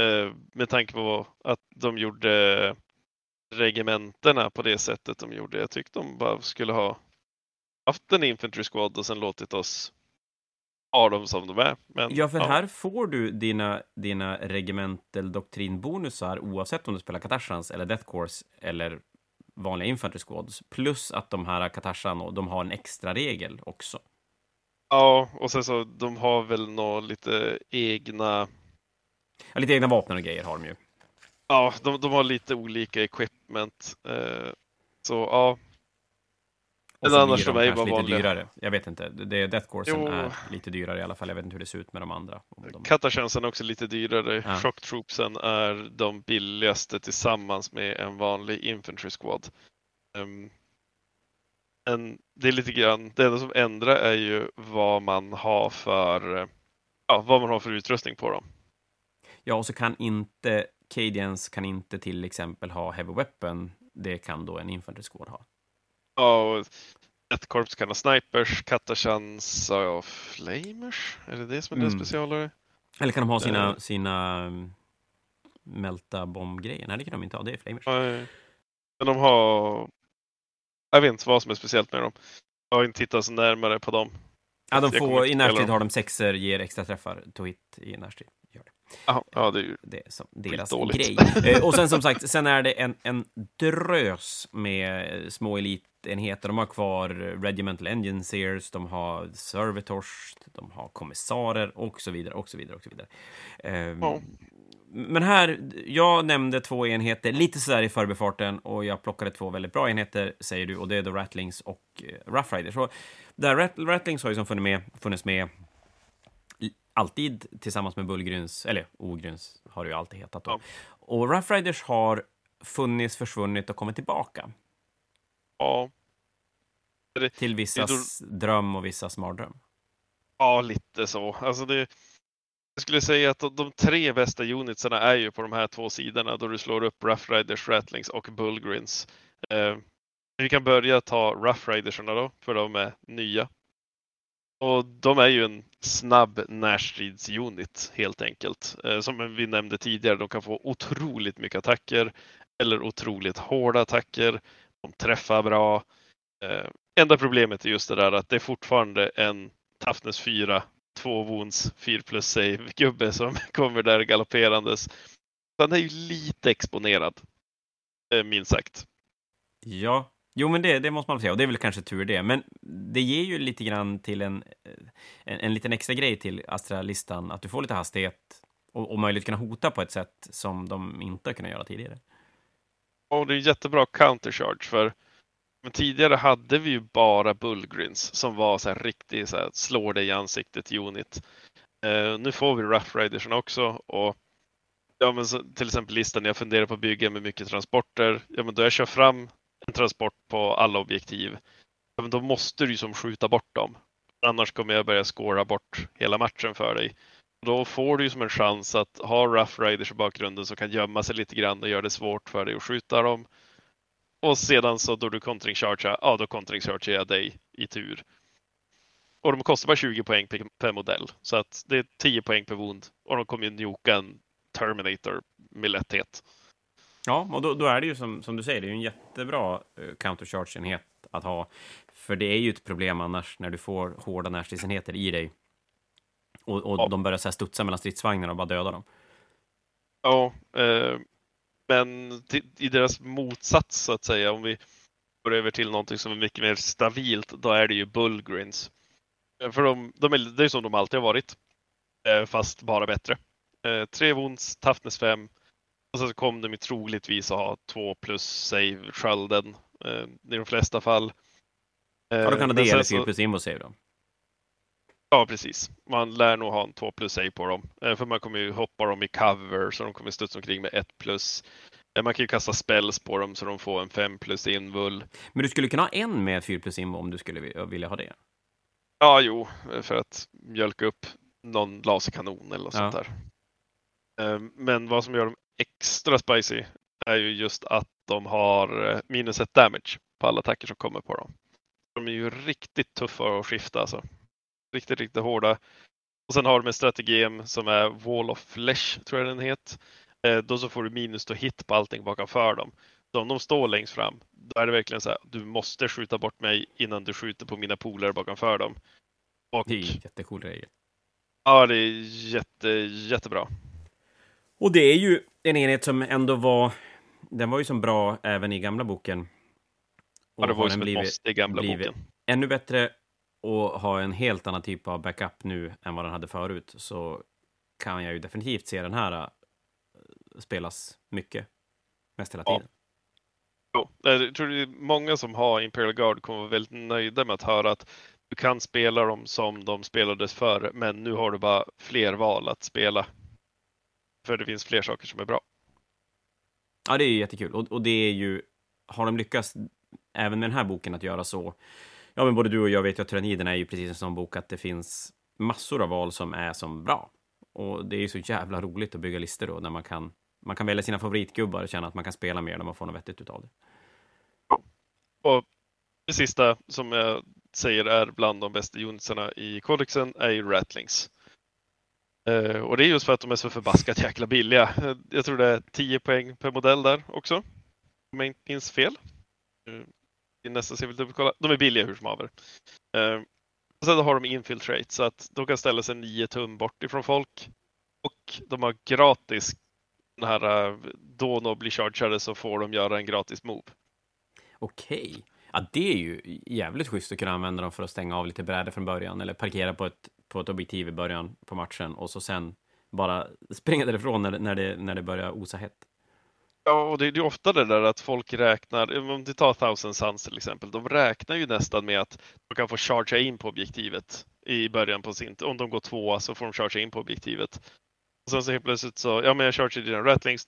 Eh, med tanke på att de gjorde regementena på det sättet de gjorde. Jag tyckte de bara skulle ha haft en Infantry Squad och sen låtit oss har dem som de är. Men, ja, för ja. här får du dina, dina regimental doktrinbonusar oavsett om du spelar Katashans eller Death Course eller vanliga Infantry Squads. Plus att de här Katashan, de har en extra regel också. Ja, och sen så de har väl nå lite egna... Ja, lite egna vapen och grejer har de ju. Ja, de, de har lite olika equipment. Eh, så ja. Så annars de är ju bara lite vanliga. dyrare. Jag vet inte. Det, Death Coursen är lite dyrare i alla fall. Jag vet inte hur det ser ut med de andra. De... Är också lite dyrare. Ja. Shock Troopsen är de billigaste tillsammans med en vanlig Infantry Squad. Ehm, men det är lite grann, det enda som ändrar är ju vad man har för, ja, vad man har för utrustning på dem. Ja, och så kan inte Cadians kan inte till exempel ha Heavy Weapon. Det kan då en Infantry Squad ha. Ja, och ett korps kan ha snipers, Katachans har flamers. Är det det som är deras Mm. specialare? Eller kan de ha sina, Eh. sina um, Melta bombgrejer? Nej, det kan de inte ha. Det är flamers. Nej. Men de har, jag vet inte vad som är speciellt med dem. Jag har inte tittat så närmare på dem. Ja, de får, I dem. har de sexer, ger extra träffar to hit i. Gör det. Aha, ja, det är ju det är som deras grej. Eh, och sen som sagt, sen är det en, en drös med små elitenheter. De har kvar Regimental Engineers, de har Servitors, de har kommissarer och så vidare, och så vidare, och så vidare. Eh, Ja. Men här, jag nämnde två enheter lite sådär i förbifarten och jag plockade två väldigt bra enheter, säger du, och det är då Rattlings och eh, Rough Riders. Och där Rat Rattlings har ju som funnits med, funnits med alltid tillsammans med Bullgryns, eller Ogryns har det ju alltid hetat då. Ja. Och Rough Riders har funnits, försvunnit och kommit tillbaka ja, till vissas Det dröm och vissas mardröm. Ja, lite så. Alltså det, jag skulle säga att de, de tre bästa unitsarna är ju på de här två sidorna då du slår upp Rough Riders, Rattlings och Bullgrins. Eh, vi kan börja ta Rough Ridersarna då, för de är nya. Och de är ju en snabb närstridsunit helt enkelt. Eh, som vi nämnde tidigare, de kan få otroligt mycket attacker eller otroligt hårda attacker. De träffar bra. Eh, enda problemet är just det där att det är fortfarande en Toughness 4, 2 wounds, 4 plus save [laughs] gubbe som kommer där galopperandes. Han är ju lite exponerad, eh, minst sagt. Ja, jo men det, det måste man säga, och det är väl kanske tur det. Men det ger ju lite grann till en, en, en liten extra grej till Astra-listan, att du får lite hastighet och, och möjlighet att kunna hota på ett sätt som de inte har kunnat göra tidigare. Och det är jättebra countercharge för men tidigare hade vi ju bara Bullgrins som var så här riktigt så här, slår dig i ansiktet unit. Uh, nu får vi Rough Ridersen också och ja, men så, till exempel listan jag funderar på att bygga med mycket transporter. Ja, men då jag kör fram en transport på alla objektiv, ja, men då måste du ju som skjuta bort dem. Annars kommer jag börja skåra bort hela matchen för dig. Då får du ju som en chans att ha Rough Riders i bakgrunden som kan gömma sig lite grann och göra det svårt för dig att skjuta dem. Och sedan så då du kontring chargear, ja då kontring chargear jag dig i tur. Och de kostar bara 20 poäng per, per modell. Så att det är 10 poäng per wound. Och de kommer ju njoka en Terminator med lätthet. Ja, och då, då är det ju som, som du säger, det är ju en jättebra uh, countercharge-enhet att ha. För det är ju ett problem annars när du får hårda närstridsenheter i dig. Och, och Ja. de börjar så här studsa mellan stridsvagnarna och bara döda dem. Ja, eh, men i deras motsats så att säga, om vi går över till någonting som är mycket mer stabilt, då är det ju Bullgrins. Eh, För de, de är, det är som de alltid har varit, eh, fast bara bättre. Eh, tre wounds, toughness 5 och så kom de ju troligtvis att ha två plus save skölden i de flesta fall. Ja, då kan det eller sen 4 så- plus invo save då. Ja, precis. Man lär nog ha en 2 plus save på dem. Eh, För man kommer ju hoppa dem i cover så de kommer studsa omkring med 1 plus. Eh, Man kan ju kasta spells på dem så de får en 5 plus invul. Men du skulle kunna ha en med 4 plus invo om du skulle vi- vilja ha det. Ja, jo, eh, för att mjölka upp någon laserkanon eller något Ja. sånt där. Men vad som gör dem extra spicy är ju just att de har minus ett damage på alla attacker som kommer på dem. De är ju riktigt tuffa att skifta alltså. Riktigt, riktigt hårda. Och sen har de en strategem som är Wall of Flesh, tror jag den heter. Eh, Då så får du minus to hit på allting bakom dem. Så om de står längst fram, då är det verkligen så här, du måste skjuta bort mig innan du skjuter på mina polare bakom dem. Och Det är en jättecool regel. ja, det är jätte, jättebra. Och det är ju en enhet som ändå var... Den var ju som bra även i gamla boken. Ja, det Och var ju som den ett måste i gamla blivit boken. ännu bättre och ha en helt annan typ av backup nu än vad den hade förut så kan jag ju definitivt se den här äh, spelas mycket. Mest hela Ja. tiden. Jo, jag tror det är många som har Imperial Guard kommer vara väldigt nöjda med att höra att du kan spela dem som de spelades förr, men nu har du bara fler val att spela. För det finns fler saker som är bra. Ja, det är ju jättekul. Och, och det är ju, har de lyckats även med den här boken att göra så, ja men både du och jag vet ju att tyranniderna är ju precis en sån bok att det finns massor av val som är som bra. Och det är ju så jävla roligt att bygga listor då, när man kan, man kan välja sina favoritgubbar och känna att man kan spela mer när man får något vettigt utav det. Och det sista som jag säger är bland de bästa unitsarna i kodexen är ju Rattlings. Uh, och det är just för att de är så förbaskat jäkla billiga. Eh, jag tror det är 10 poäng per modell där också. Om jag inte minns fel. Uh, nästa så jag vill dubbelkolla. De är billiga hur som haver. Eh, sen har de infiltrate så att de kan ställa sig 9 tum bort ifrån folk. Och de har gratis den här då de blir chargade så får de göra en gratis move. Okej. Okay. Ja, det är ju jävligt schysst att kunna använda dem för att stänga av lite brädor från början eller parkera på ett, på ett objektiv i början på matchen och så sen bara springa därifrån när, när, det, när det börjar osa hett. Ja, och det är ju ofta det där att folk räknar, om du tar Thousand Suns till exempel, de räknar ju nästan med att de kan få chargea in på objektivet i början på sin, om de går tvåa så får de chargea in på objektivet. Och sen så helt plötsligt så, ja men jag chargear dina Rattlings,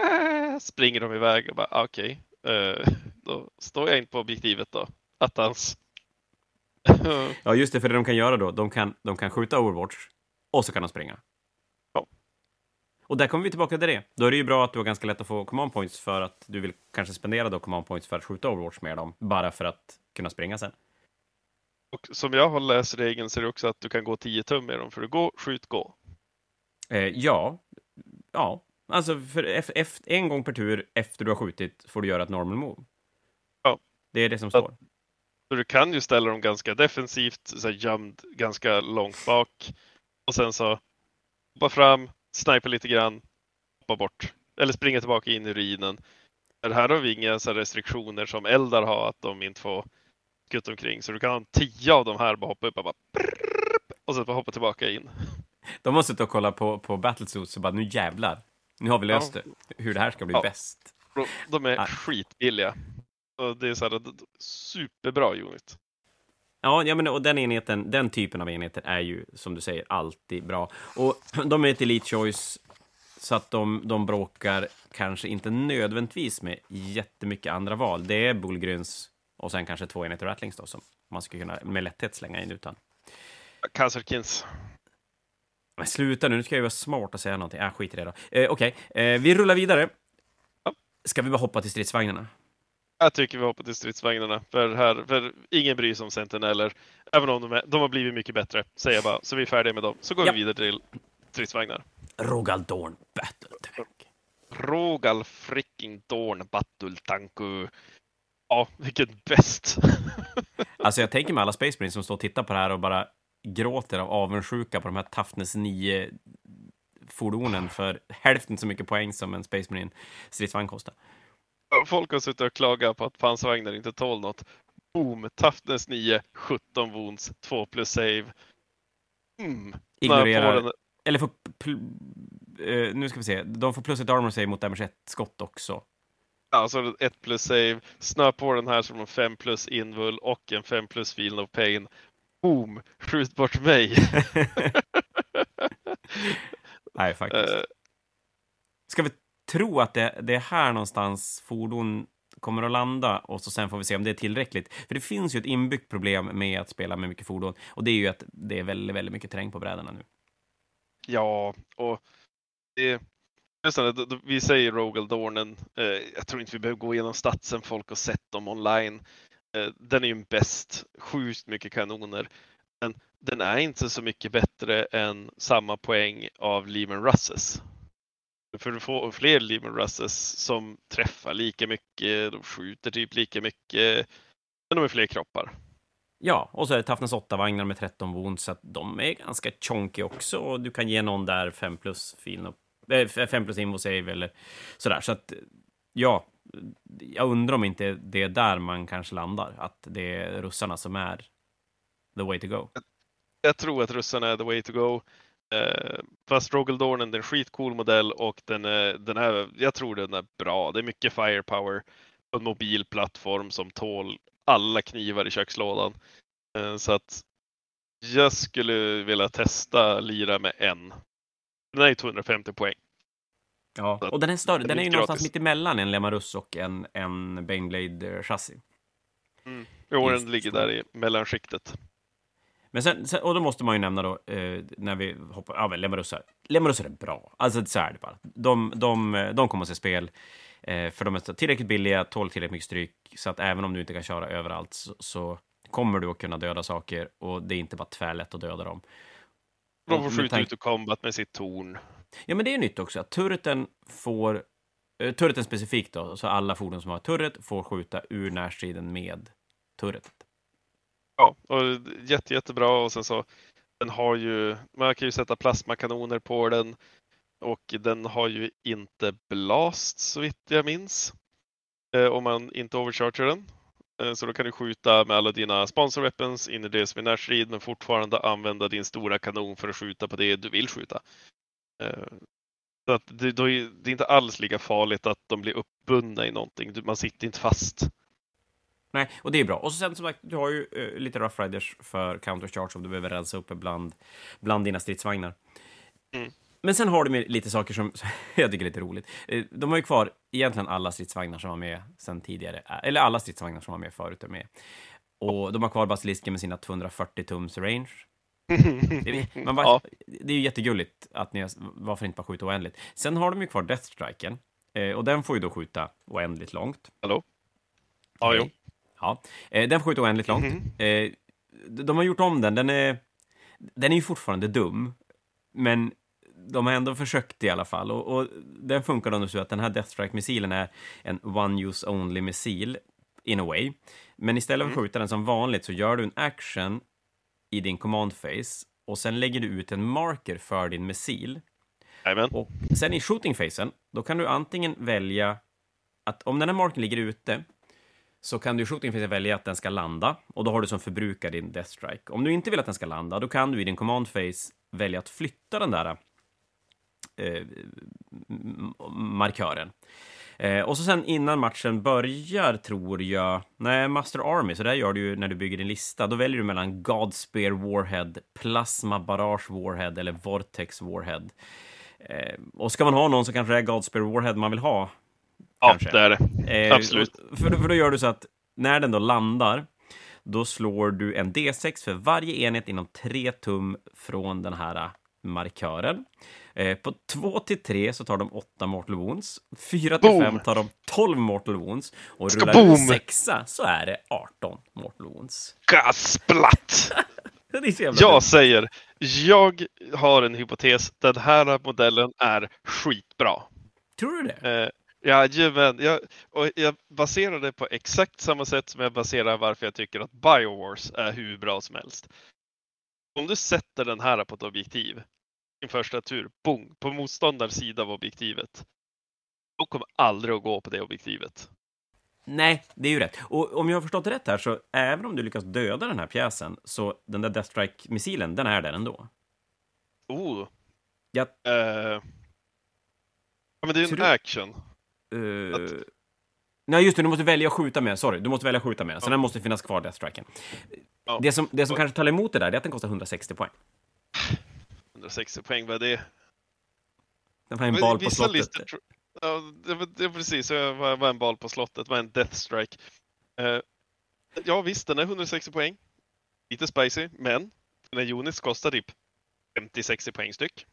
äh, springer de iväg och bara okej, okay, eh, [laughs] då står jag in på objektivet då, attans. [laughs] ja just det, för det de kan göra då, de kan, de kan skjuta Overwatch och så kan de springa. Och där kommer vi tillbaka till det. Då är det ju bra att du har ganska lätt att få command points för att du vill kanske spendera då command points för att skjuta Overwatch med dem, bara för att kunna springa sen. Och som jag har läst regeln så är det också att du kan gå 10 tum med dem, för du gå, skjut, gå. Eh, ja, ja, alltså en gång per tur efter du har skjutit får du göra ett normal move. Ja. Det är det som står. Så du kan ju ställa dem ganska defensivt, så gömd ganska långt bak och sen så hoppa fram, snipa lite grann, hoppa bort eller springa tillbaka in i ruinen. Här har vi inga så restriktioner som eldar har att de inte får skutta omkring så du kan ha tio av de här bara hoppa upp och bara och sen bara hoppa tillbaka in. De måste ta och kolla på, på Battlesuits och bara nu jävlar, nu har vi löst ja. det, hur det här ska bli ja. bäst. De är ah. skitbilliga. Och det är så här, superbra unit. Ja, ja men, och den enheten, den typen av enheter är ju, som du säger, alltid bra. Och [clears throat] de är ett Elite Choice, så att de, de bråkar kanske inte nödvändigtvis med jättemycket andra val. Det är Bullgryns och sen kanske två enheter Rattlings då, som man skulle kunna med lätthet slänga in utan. Cancerkins. Men sluta nu, nu ska jag vara smart och säga någonting. Äh, skit i det då. Eh, Okej, okay. eh, vi rullar vidare. Ska vi bara hoppa till stridsvagnarna? Jag tycker vi hoppar till stridsvagnarna. För, här, för ingen bryr sig om Sentineller. Även om de, är, de har blivit mycket bättre, säger jag bara. Så vi är färdiga med dem. Så går ja. vi vidare till stridsvagnar. Rogal Dorn Battle Tank. Rogal freaking Dorn Battle Tanku. Ja, vilken bäst! [laughs] alltså jag tänker mig alla Space Marines som står och tittar på det här och bara gråter av avundsjuka på de här Toughness 9 fordonen för hälften så mycket poäng som en Space Marine stridsvagn kostar. Folk har suttit och klagat på att pansarvagnar inte tål något. Boom! Toughness 9, 17 wounds, 2 plus save. Mm. Ignorerar... Den... Eller får... Uh, nu ska vi se. De får plus ett armor save mot damage 1-skott också. Alltså 1 plus save. Snö på den här som en 5 plus invul och en 5 plus feel of pain. Boom! Skjut bort mig! [laughs] [laughs] Nej, faktiskt. Uh... Ska vi tro att det, det är här någonstans fordon kommer att landa och så sen får vi se om det är tillräckligt. För det finns ju ett inbyggt problem med att spela med mycket fordon och det är ju att det är väldigt, väldigt mycket terräng på brädorna nu. Ja, och det, vi säger Rogal Dornen. Eh, jag tror inte vi behöver gå igenom statsen. Folk har sett dem online. Eh, den är ju bäst. Sjukt mycket kanoner. Men den är inte så mycket bättre än samma poäng av Lehman Russes. För du får fler Lehman Russes som träffar lika mycket, de skjuter typ lika mycket, men de är fler kroppar. Ja, och så är det Toughness 8-vagnar med 13 wounds, så att de är ganska chonky också. Och du kan ge någon där 5 plus äh, 5 plus invo save eller sådär. Så att ja, jag undrar om inte det är där man kanske landar, att det är russarna som är the way to go. Jag tror att russarna är the way to go. Eh, fast Rogeldornen, det är en skitcool modell och den är, den är, jag tror den är bra. Det är mycket firepower. en mobil plattform som tål alla knivar i kökslådan. Eh, så att jag skulle vilja testa lira med en. Den är 250 poäng. Ja, och den är större. Den är ju gratis. någonstans mitt emellan en Lemarus och en, en Baneblade-chassi. Mm. Jo, den ligger där i mellanskiktet. Men sen, sen, och då måste man ju nämna då, eh, när vi hoppar, ja men Lemarusar. Lemarusar är bra, alltså så är det bara. De, de, de kommer att se spel, eh, för de är tillräckligt billiga, tål tillräckligt mycket stryk, så att även om du inte kan köra överallt så, så kommer du att kunna döda saker och det är inte bara tvärlätt att döda dem. De får skjuta ut ur combat med sitt torn. Ja, men det är nytt också, att turreten får, eh, turreten specifikt då, så alla fordon som har turret får skjuta ur närstriden med turret. Ja, och jätte, jättebra och sen så den har ju, man kan ju sätta plasmakanoner på den och den har ju inte blast så vitt jag minns. Eh, om man inte overcharger den. Eh, så då kan du skjuta med alla dina sponsor weapons in i det som är närstrid men fortfarande använda din stora kanon för att skjuta på det du vill skjuta. Eh, så att det, då är, det är inte alls lika farligt att de blir uppbundna i någonting. Du- Man sitter inte fast. Nej, och det är bra. Och så sen som sagt, du har ju eh, lite Rough Riders för countercharge om du behöver rensa upp bland, bland dina stridsvagnar. Mm. Men sen har du med lite saker som [laughs] jag tycker är lite roligt. Eh, De har ju kvar egentligen alla stridsvagnar som var med sen tidigare, eh, eller alla stridsvagnar som var med förut är med. Och de har kvar basilisken med sina 240 tums range. Det är, man bara, Ja. det är ju jättegulligt att ni varför inte bara skjuta oändligt. Sen har de ju kvar Deathstriken eh, och den får ju då skjuta oändligt långt. Hallå? Ja, jo. Ja, eh, den får skjuta oändligt långt. Mhm. Eh, de har gjort om den. Den är, den är ju fortfarande dum, men de har ändå försökt i alla fall. Och, och den funkar då så att den här Death Strike-missilen är en one-use only-missil, in a way. Men istället för att Mm. skjuta den som vanligt så gör du en action i din command phase och sen lägger du ut en marker för din missil. Jajamän. Och sen i shooting phasen, då kan du antingen välja att om den här marken ligger ute så kan du i shooting phasen välja att den ska landa och då har du som förbrukar din death strike. Om du inte vill att den ska landa, då kan du i din command phase välja att flytta den där eh, markören. Eh, och så sen innan matchen börjar, tror jag... Nej, Master Army, så där gör du ju när du bygger din lista. Då väljer du mellan Godspear Warhead, Plasma Barrage Warhead eller Vortex Warhead. Eh, och ska man ha någon så kanske det är Godspear Warhead man vill ha. Ja, kanske. det är det. Eh, Absolut. För, för då gör du så att när den då landar, då slår du en D6 för varje enhet inom tre tum från den här markören. Eh, på 2 till 3 så tar de 8 mortal wounds. 4 till Boom! 5 tar de 12 mortal wounds. Och rullar du en boom! sexa så är det 18 mortal wounds. Gasplatt! [laughs] Jag säger, jag har en hypotes. Den här modellen är skitbra. Tror du det? Eh, Jajamän, jag, och jag baserar det på exakt samma sätt som jag baserar varför jag tycker att Biowars är hur bra som helst. Om du sätter den här på ett objektiv, din första tur, boom, på motståndarens sida av objektivet. Då kommer aldrig att gå på det objektivet. Nej, det är ju rätt. Och om jag har förstått det rätt här, så även om du lyckas döda den här pjäsen, så den där Death Strike-missilen, den är där ändå. Oh. Ja. Eh, ja, men det är ju en du- action. Uh... Att- Nej, just det, du måste välja att skjuta med. Sorry, du måste välja att skjuta med. Så Ja. den måste finnas kvar, Death Striken. Ja. Det som, det som Och- kanske talar emot det där, det är att den kostar 160 poäng. 160 poäng, vad är det? Den har en Men bal på slottet. listor Ja, det, var- det var precis. Det var var en bal på slottet. Var en Death Strike. Eh, ja visst, den är 160 poäng. Lite spicy, men den här units kostar typ 50-60 poäng styck.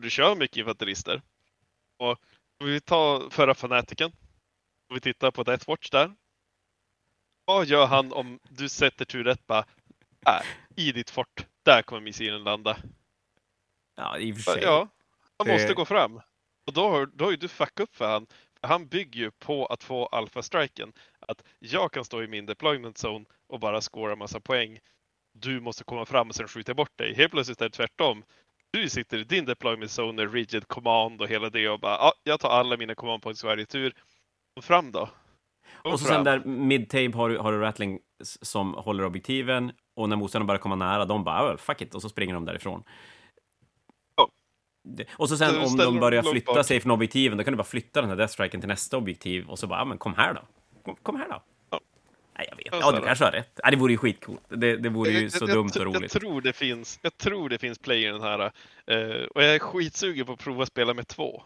Du kör mycket infanterister. Och vi tar förra fanatiken. Och vi tittar på Death Watch där. Vad gör han om du sätter tur rätt bara här, i ditt fort. Där kommer missilen landa. Ja, i och för sig. Ja, han Det- måste gå fram. Och då har, då har ju du fuckat upp för han. För han bygger ju på att få alfa-striken. Att jag kan stå i min deployment zone och bara scora massa poäng. Du måste komma fram och sen skjuta bort dig. Helt plötsligt är det tvärtom. Du sitter i din deployment zone, rigid command och hela det och bara ja, jag tar alla mina command points varje tur. Kom fram då. Kom Och så fram. sen där mid-tape har du, har du Rattling som håller objektiven och när motståndaren börjar komma nära, de bara "Well, fuck it, och så springer de därifrån. Det- Och så sen Så om de börjar flytta bak. sig från objektiven, då kan du bara flytta den här Death Striken till nästa objektiv och så bara, ja men kom här då. Kom, kom här då. Ja. Nej, jag vet. Ja, Ja, du kanske har rätt. Nej, det vore ju skitcoolt. Det, det vore ju så jag- dumt och roligt. Jag tror det finns, jag tror det finns play i den här. eh, och jag är skitsugen på att prova att spela med två.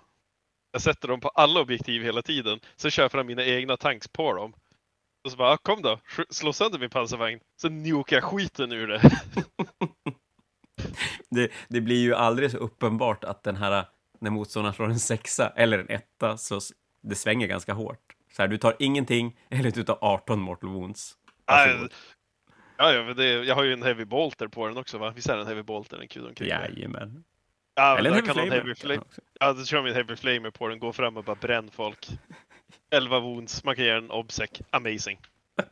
Jag sätter dem på alla objektiv hela tiden. Sen kör jag fram mina egna tanks på dem. Och så bara, "Ah, kom då, slå sönder min pansarvagn. Sen nukar jag skiten ur det. [laughs] Det, det blir ju aldrig så uppenbart att den här, när motståndaren slår en sexa eller en etta, så det svänger ganska hårt. Så här, du tar ingenting, [laughs] eller du tar 18 mortal wounds. Ja, ja, men det, jag har ju en heavy bolter på den också va? Visst är det en heavy bolter? En där? Jajamän. Ja, men Eller en heavy flamer. heavy flame. Ja, då kör vi en heavy flamer på den, går fram och bara bränn folk. [laughs] 11 wounds, man kan göra en obsec. Amazing. [laughs]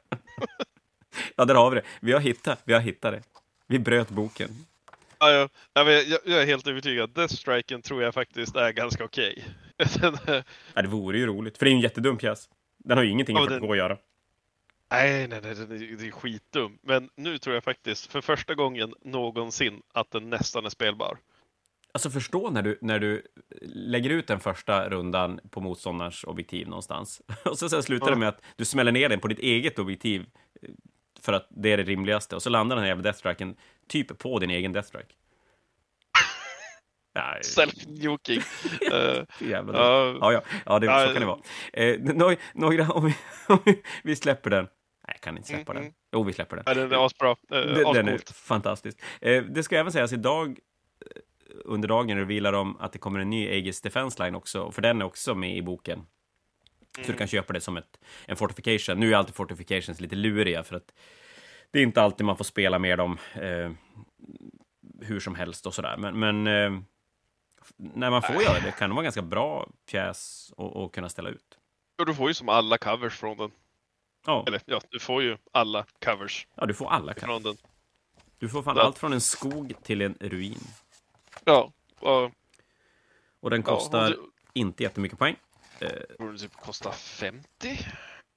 Ja, där har vi det. Vi har hittat, vi har hittat det. Vi bröt boken. Ja, ja, jag, jag är helt övertygad. Death Striken tror jag faktiskt är ganska okej. Eh, [laughs] Ja, det vore ju roligt, för det är ju en jättedum pjäs. Den har ju ingenting Ja, den- 40K att göra. nej, nej, nej, den är, det är skitdum. Men nu tror jag faktiskt för första gången någonsin att den nästan är spelbar. Alltså förstå när du, när du lägger ut den första rundan på motståndarens objektiv någonstans. [laughs] Och så sen slutar det Ja. med att du smäller ner den på ditt eget objektiv för att det är det rimligaste. Och så landar den här jävla deathstriken typ på din egen deathstrike. [laughs] [laughs] Ja, Self-nuking. Eh, jävla ja, Ja, ja, det, Ja, så kan det vara. Eh, no, några, om vi, [laughs] om vi, vi släpper den. Nej, jag kan inte släppa Mm, den. Jo, vi släpper den. den är asbra. Uh, Den, är fantastisk. Eh, det ska även sägas idag under dagen revealar de att det kommer en ny Aegis Defense Line också, för den är också med i boken. Så du kan köpa det som ett, en fortification. Nu är alltid fortifications lite luriga, för att det är inte alltid man får spela med dem eh, hur som helst och sådär. Men, men eh, när man får göra det kan det vara ganska bra pjäs att kunna ställa ut. Och du får ju som alla covers från den. Ja, Eller ja, du får ju alla covers ja du får alla. Kan. från den. Du får fan Ja. allt från en skog till en ruin. Ja, och, Och den ja, och kostar det- inte jättemycket poäng. Eh, borde typ kosta 50?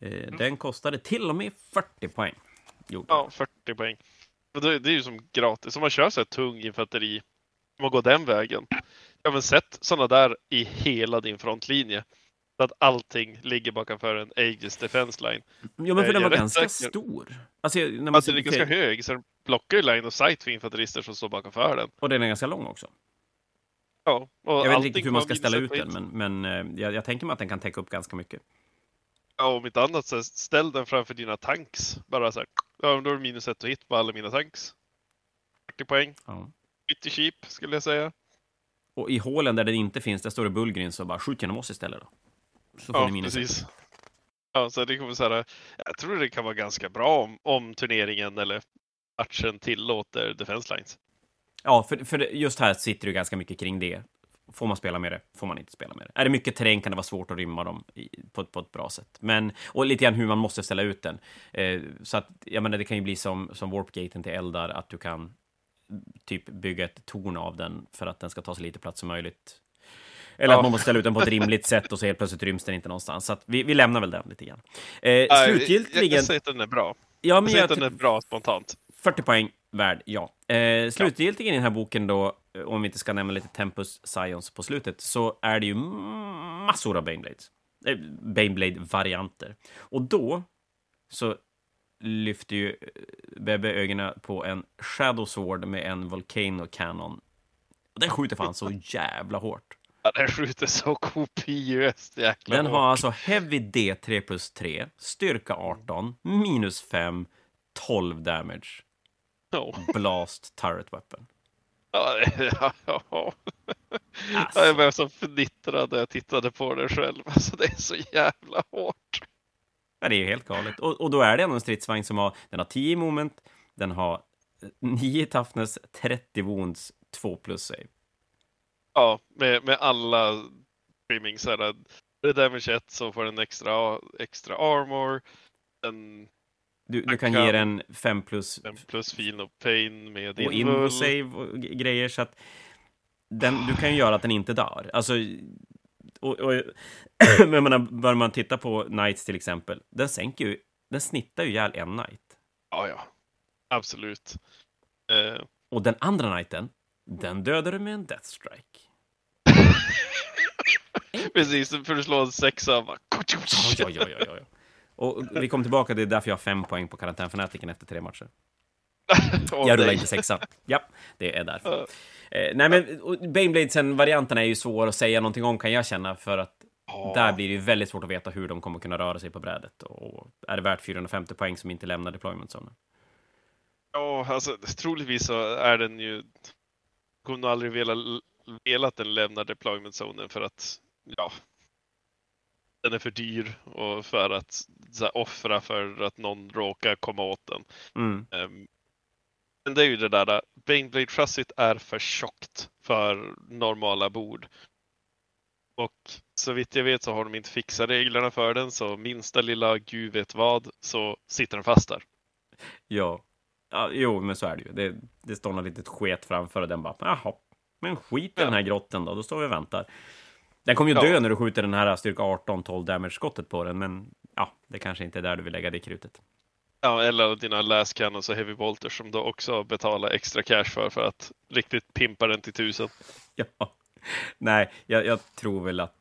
Eh, Den kostade till och med 40 poäng. Jo. Ja, 40 poäng. Det, det är ju som gratis. Om man kör så här tung infanteri, om man går den vägen. Ja, men sätt sådana där i hela din frontlinje. Så att allting ligger bakom en Aegis Defense Line. Jo, men för den jag var är ganska säker. stor. Alltså, när man Alltså den är ganska hög, så den blockar ju line of sight för infanterister som står bakom den. och den är ganska lång också. Ja, Jag vet inte riktigt hur man ska ställa ut ett den, men, men eh, jag, jag tänker mig att den kan täcka upp ganska mycket. Ja, om inte annat så ställ den framför dina tanks. Bara så här, ja, då är det minus ett och hit på alla mina tanks. 40 poäng. Ja. Pretty cheap skulle jag säga. Och i hålen där det inte finns, där står det Bullgrin, så bara skjut genom oss istället då. Så får Ja, ni minus ett. precis. Ja, så det kommer så här, jag tror det kan vara ganska bra om, om turneringen eller matchen tillåter defense lines. Ja, för, för just här sitter det ganska mycket kring det. Får man spela med det? Får man inte spela med det? Är det mycket terräng kan det vara svårt att rymma dem i, på, på ett bra sätt. Men, och lite grann hur man måste ställa ut den. Eh, så att, jag menar, det kan ju bli som, som Warpgaten till Eldar, att du kan typ bygga ett torn av den för att den ska ta så lite plats som möjligt. Eller Ja. att man måste ställa ut den på ett rimligt [laughs] sätt och så helt plötsligt ryms den inte någonstans. Så att vi, vi lämnar väl den lite grann. Eh, Jag, slutgiltigen... jag säger att den är bra. ja, Jag men säger jag, att den är bra spontant. 40 poäng värd, ja. Eh, slutgiltigen i den här boken då, eh, om vi inte ska nämna lite Tempus Science på slutet, så är det ju massor av Baneblades. Eh, Baneblade-varianter. Och då så lyfter ju eh, Bebbe ögonen på en Shadow Sword med en Volcano Cannon. Och den skjuter fan så [laughs] jävla hårt. Ja, den skjuter så kopiöst jäkla Den hårt. har alltså Heavy D3 plus 3, styrka 18, minus 5, 12 damage. Ja. Blast Turret Weapon. Ja, det- [laughs] ja, ja. Alltså. Ja, Jag blev så när jag tittade på den själv. Alltså det är så jävla hårt. Ja, det är ju helt galet. Och, och då är det ändå en stridsvagn som har, den har 10 moment, den har 9 toughness, 30 wounds, 2 plus save. Ja, med, med alla trimmings. så här, Det är damage 1 så får den extra, extra armor. En Du, du kan kan- ge den 5 plus en plus feel of pain med och invul. invo save och grejer, så att den, du kan ju göra att den inte dör. Alltså, och, och, [clears throat] men menar, börjar man titta på Knights till exempel, den sänker ju, den snittar ju ihjäl en Knight. Ja, ja. Absolut. Eh, Och den andra Knighten, den dödar du med en Death Strike. [laughs] precis, för du slår en sexa. Bara... Ja, ja, ja, ja, ja. Och vi kom tillbaka, det är därför jag har fem poäng på karantänfanatiken efter tre matcher. [laughs] Jag rullar inte sexa. Ja, det är därför. Eh, nej, men och Banebladesen-varianterna är ju svår att säga någonting om, kan jag känna, för att Ja. där blir det ju väldigt svårt att veta hur de kommer kunna röra sig på brädet. Och är det värt 450 poäng som inte lämnar deployment zone? Ja, alltså troligtvis så är den ju... Hon har aldrig velat, velat den lämna deployment zonen för att, ja, den är för dyr och för att så här, offra för att någon råkar komma åt den. Mm. Ehm, Men det är ju det där, Baneblade chassit är för tjockt för normala bord. Och så vitt jag vet så har de inte fixat reglerna för den, så minsta lilla gud vet vad så sitter den fast där. Ja. ja. Jo, men så är det ju. Det, det står något litet sket framför och den bara, jaha, men skit i Ja. den här grotten då, då står vi och väntar. Den kommer ju Ja. dö när du skjuter den här styrka 18-12 damage-skottet på den, men ja, det kanske inte är där du vill lägga det krutet. Ja, eller dina last cannons och heavy bolters som du också betalar extra cash för för att riktigt pimpa den till tusen. [laughs] Ja. Nej, jag, jag tror väl att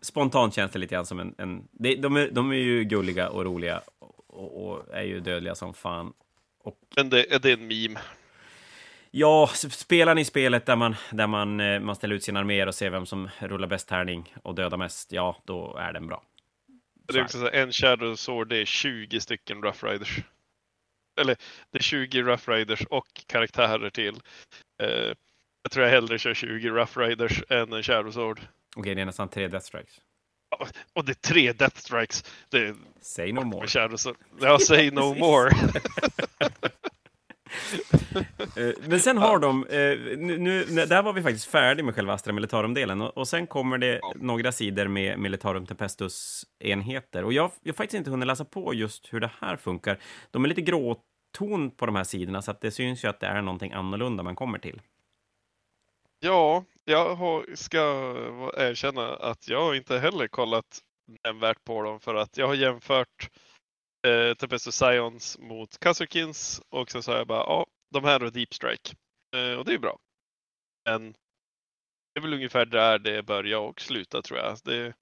spontant känns det lite grann som en... en det, de, är, de är ju gulliga och roliga och, och är ju dödliga som fan. Men det, det är en meme. Ja, spelar ni spelet där man, där man, eh, man ställer ut sina arméer och ser vem som rullar bäst tärning och dödar mest, ja, då är den bra. Det är också så här, en Shadow Sword, det är 20 stycken Rough Riders. Eller det är 20 Rough Riders och karaktärer till. Eh, jag tror jag hellre kör 20 Rough Riders än en Shadow Sword. Okej, det är nästan tre Death Strikes. Och det är tre Death Strikes. Det är Say no more. med Shadow Sword. Ja, say no [laughs] more. [laughs] [laughs] [laughs] Eh, Men sen har de, eh, nu, där var vi faktiskt färdiga med själva Astra Militarum-delen och, sen kommer det några sidor med Militarum Tempestus-enheter. Och jag jag har faktiskt inte hunnit läsa på just hur det här funkar. De är lite gråton på de här sidorna, så att det syns ju att det är någonting annorlunda man kommer till. Ja, jag har, ska erkänna att jag inte heller kollat nämnvärt på dem för att jag har jämfört eh, Tempestus Scions mot Kazukins och så sa jag bara ja, de här har Deep Strike. Eh, och det är bra. Men det är väl ungefär där det börjar och slutar tror jag. Det,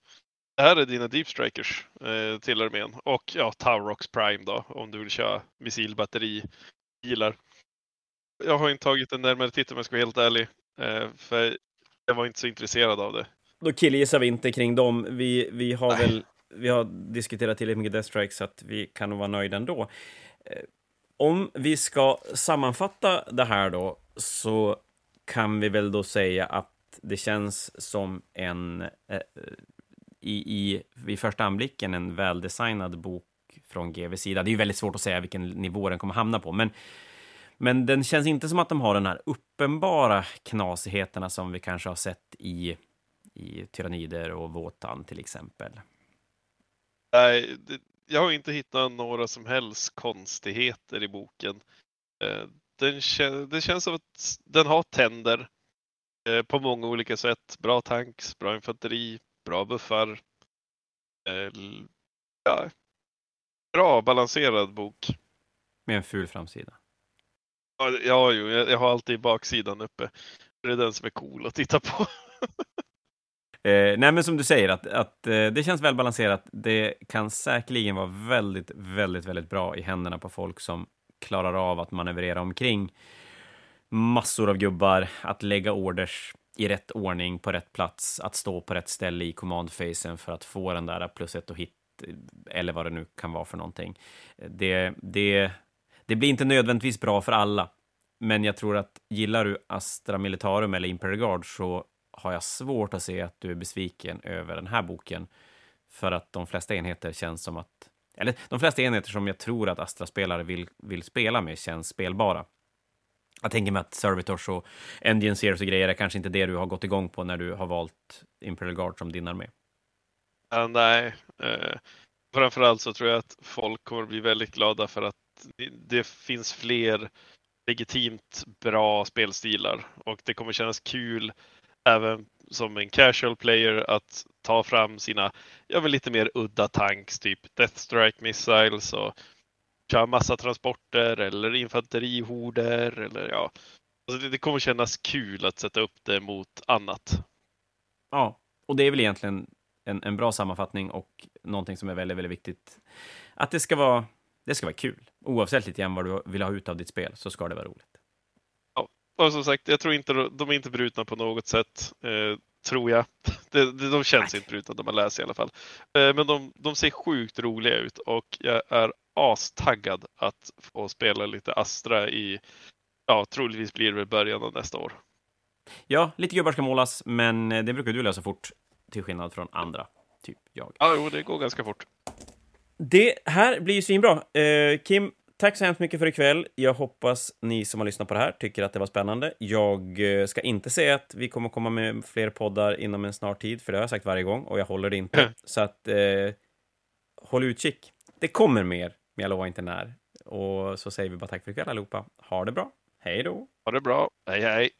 det här är dina Deep Strikers eh, till armén och ja, Taurox Prime då om du vill köra missilbatteri bilar. Jag har inte tagit en närmare titt om jag ska vara helt ärlig. Eh, för jag var inte så intresserad av det. Då killgissar vi inte kring dem. Vi, vi har Nej. väl vi har diskuterat tillräckligt mycket Death Strike så att vi kan nog vara nöjda ändå. Eh, om vi ska sammanfatta det här då, så kan vi väl då säga att det känns som en, eh, i, i, vid första anblicken, en väldesignad bok från GVs sida. Det är ju väldigt svårt att säga vilken nivå den kommer hamna på, men men den känns inte som att de har den här uppenbara knasigheterna som vi kanske har sett i, i Tyrannider och Våtan till exempel. Nej, jag har inte hittat några som helst konstigheter i boken. Eh, Den, kä- det känns som att den har tänder eh, på många olika sätt. Bra tanks, bra infanteri, bra buffar. Eh, Ja, bra balanserad bok. Med en ful framsida. Ja, Ja, jo, jag, jag har alltid baksidan uppe. Det är den som är cool att titta på. [laughs] Eh, nej, men som du säger, att, att eh, det känns välbalanserat. Det kan säkerligen vara väldigt, väldigt, väldigt bra i händerna på folk som klarar av att manövrera omkring massor av gubbar, att lägga orders i rätt ordning på rätt plats, att stå på rätt ställe i command-facen för att få den där plus ett och hit, eh, eller vad det nu kan vara för någonting. Det, det, det blir inte nödvändigtvis bra för alla, men jag tror att gillar du Astra Militarum eller Imperial Guard så har jag svårt att se att du är besviken över den här boken. För att de flesta enheter känns som att... Eller de flesta enheter som jag tror att Astra-spelare vill, vill spela med känns spelbara. Jag tänker mig att Servitors och Engine Series och grejer är kanske inte det du har gått igång på när du har valt Imperial Guard som din armé. Ja, nej, eh, framförallt så tror jag att folk kommer bli väldigt glada för att det- det finns fler legitimt bra spelstilar och det kommer kännas kul även som en casual player att ta fram sina, ja men lite mer udda tanks, typ Death Strike Missiles och köra massa transporter eller infanterihorder eller ja. Alltså det, det kommer kännas kul att sätta upp det mot annat. Ja, och det är väl egentligen en, en bra sammanfattning och någonting som är väldigt, väldigt viktigt. Att det ska vara, det ska vara kul. Oavsett lite grann vad du vill ha ut av ditt spel så ska det vara roligt. Och som sagt, jag tror inte de är inte brutna på något sätt. Eh, tror jag. [laughs] De, de känns inte brutna de man läser i alla fall. Eh, men de, de ser sjukt roliga ut och jag är astaggad att få spela lite Astra i, ja, troligtvis blir det början av nästa år. Ja, lite gubbar ska målas, men det brukar du lösa fort, till skillnad från andra, typ jag. Ja, jo, det går ganska fort. Det här blir ju svinbra. Eh, Kim, tack så hemskt mycket för ikväll. Jag hoppas ni som har lyssnat på det här tycker att det var spännande. Jag eh, ska inte säga att vi kommer komma med fler poddar inom en snar tid, för det har jag sagt varje gång och jag håller det inte. Mm. Så att eh, håll utkik. Det kommer mer, men jag lovar inte när. Och så säger vi bara tack för ikväll allihopa. Ha det bra. Hej då! Ha det bra. Hej, hej!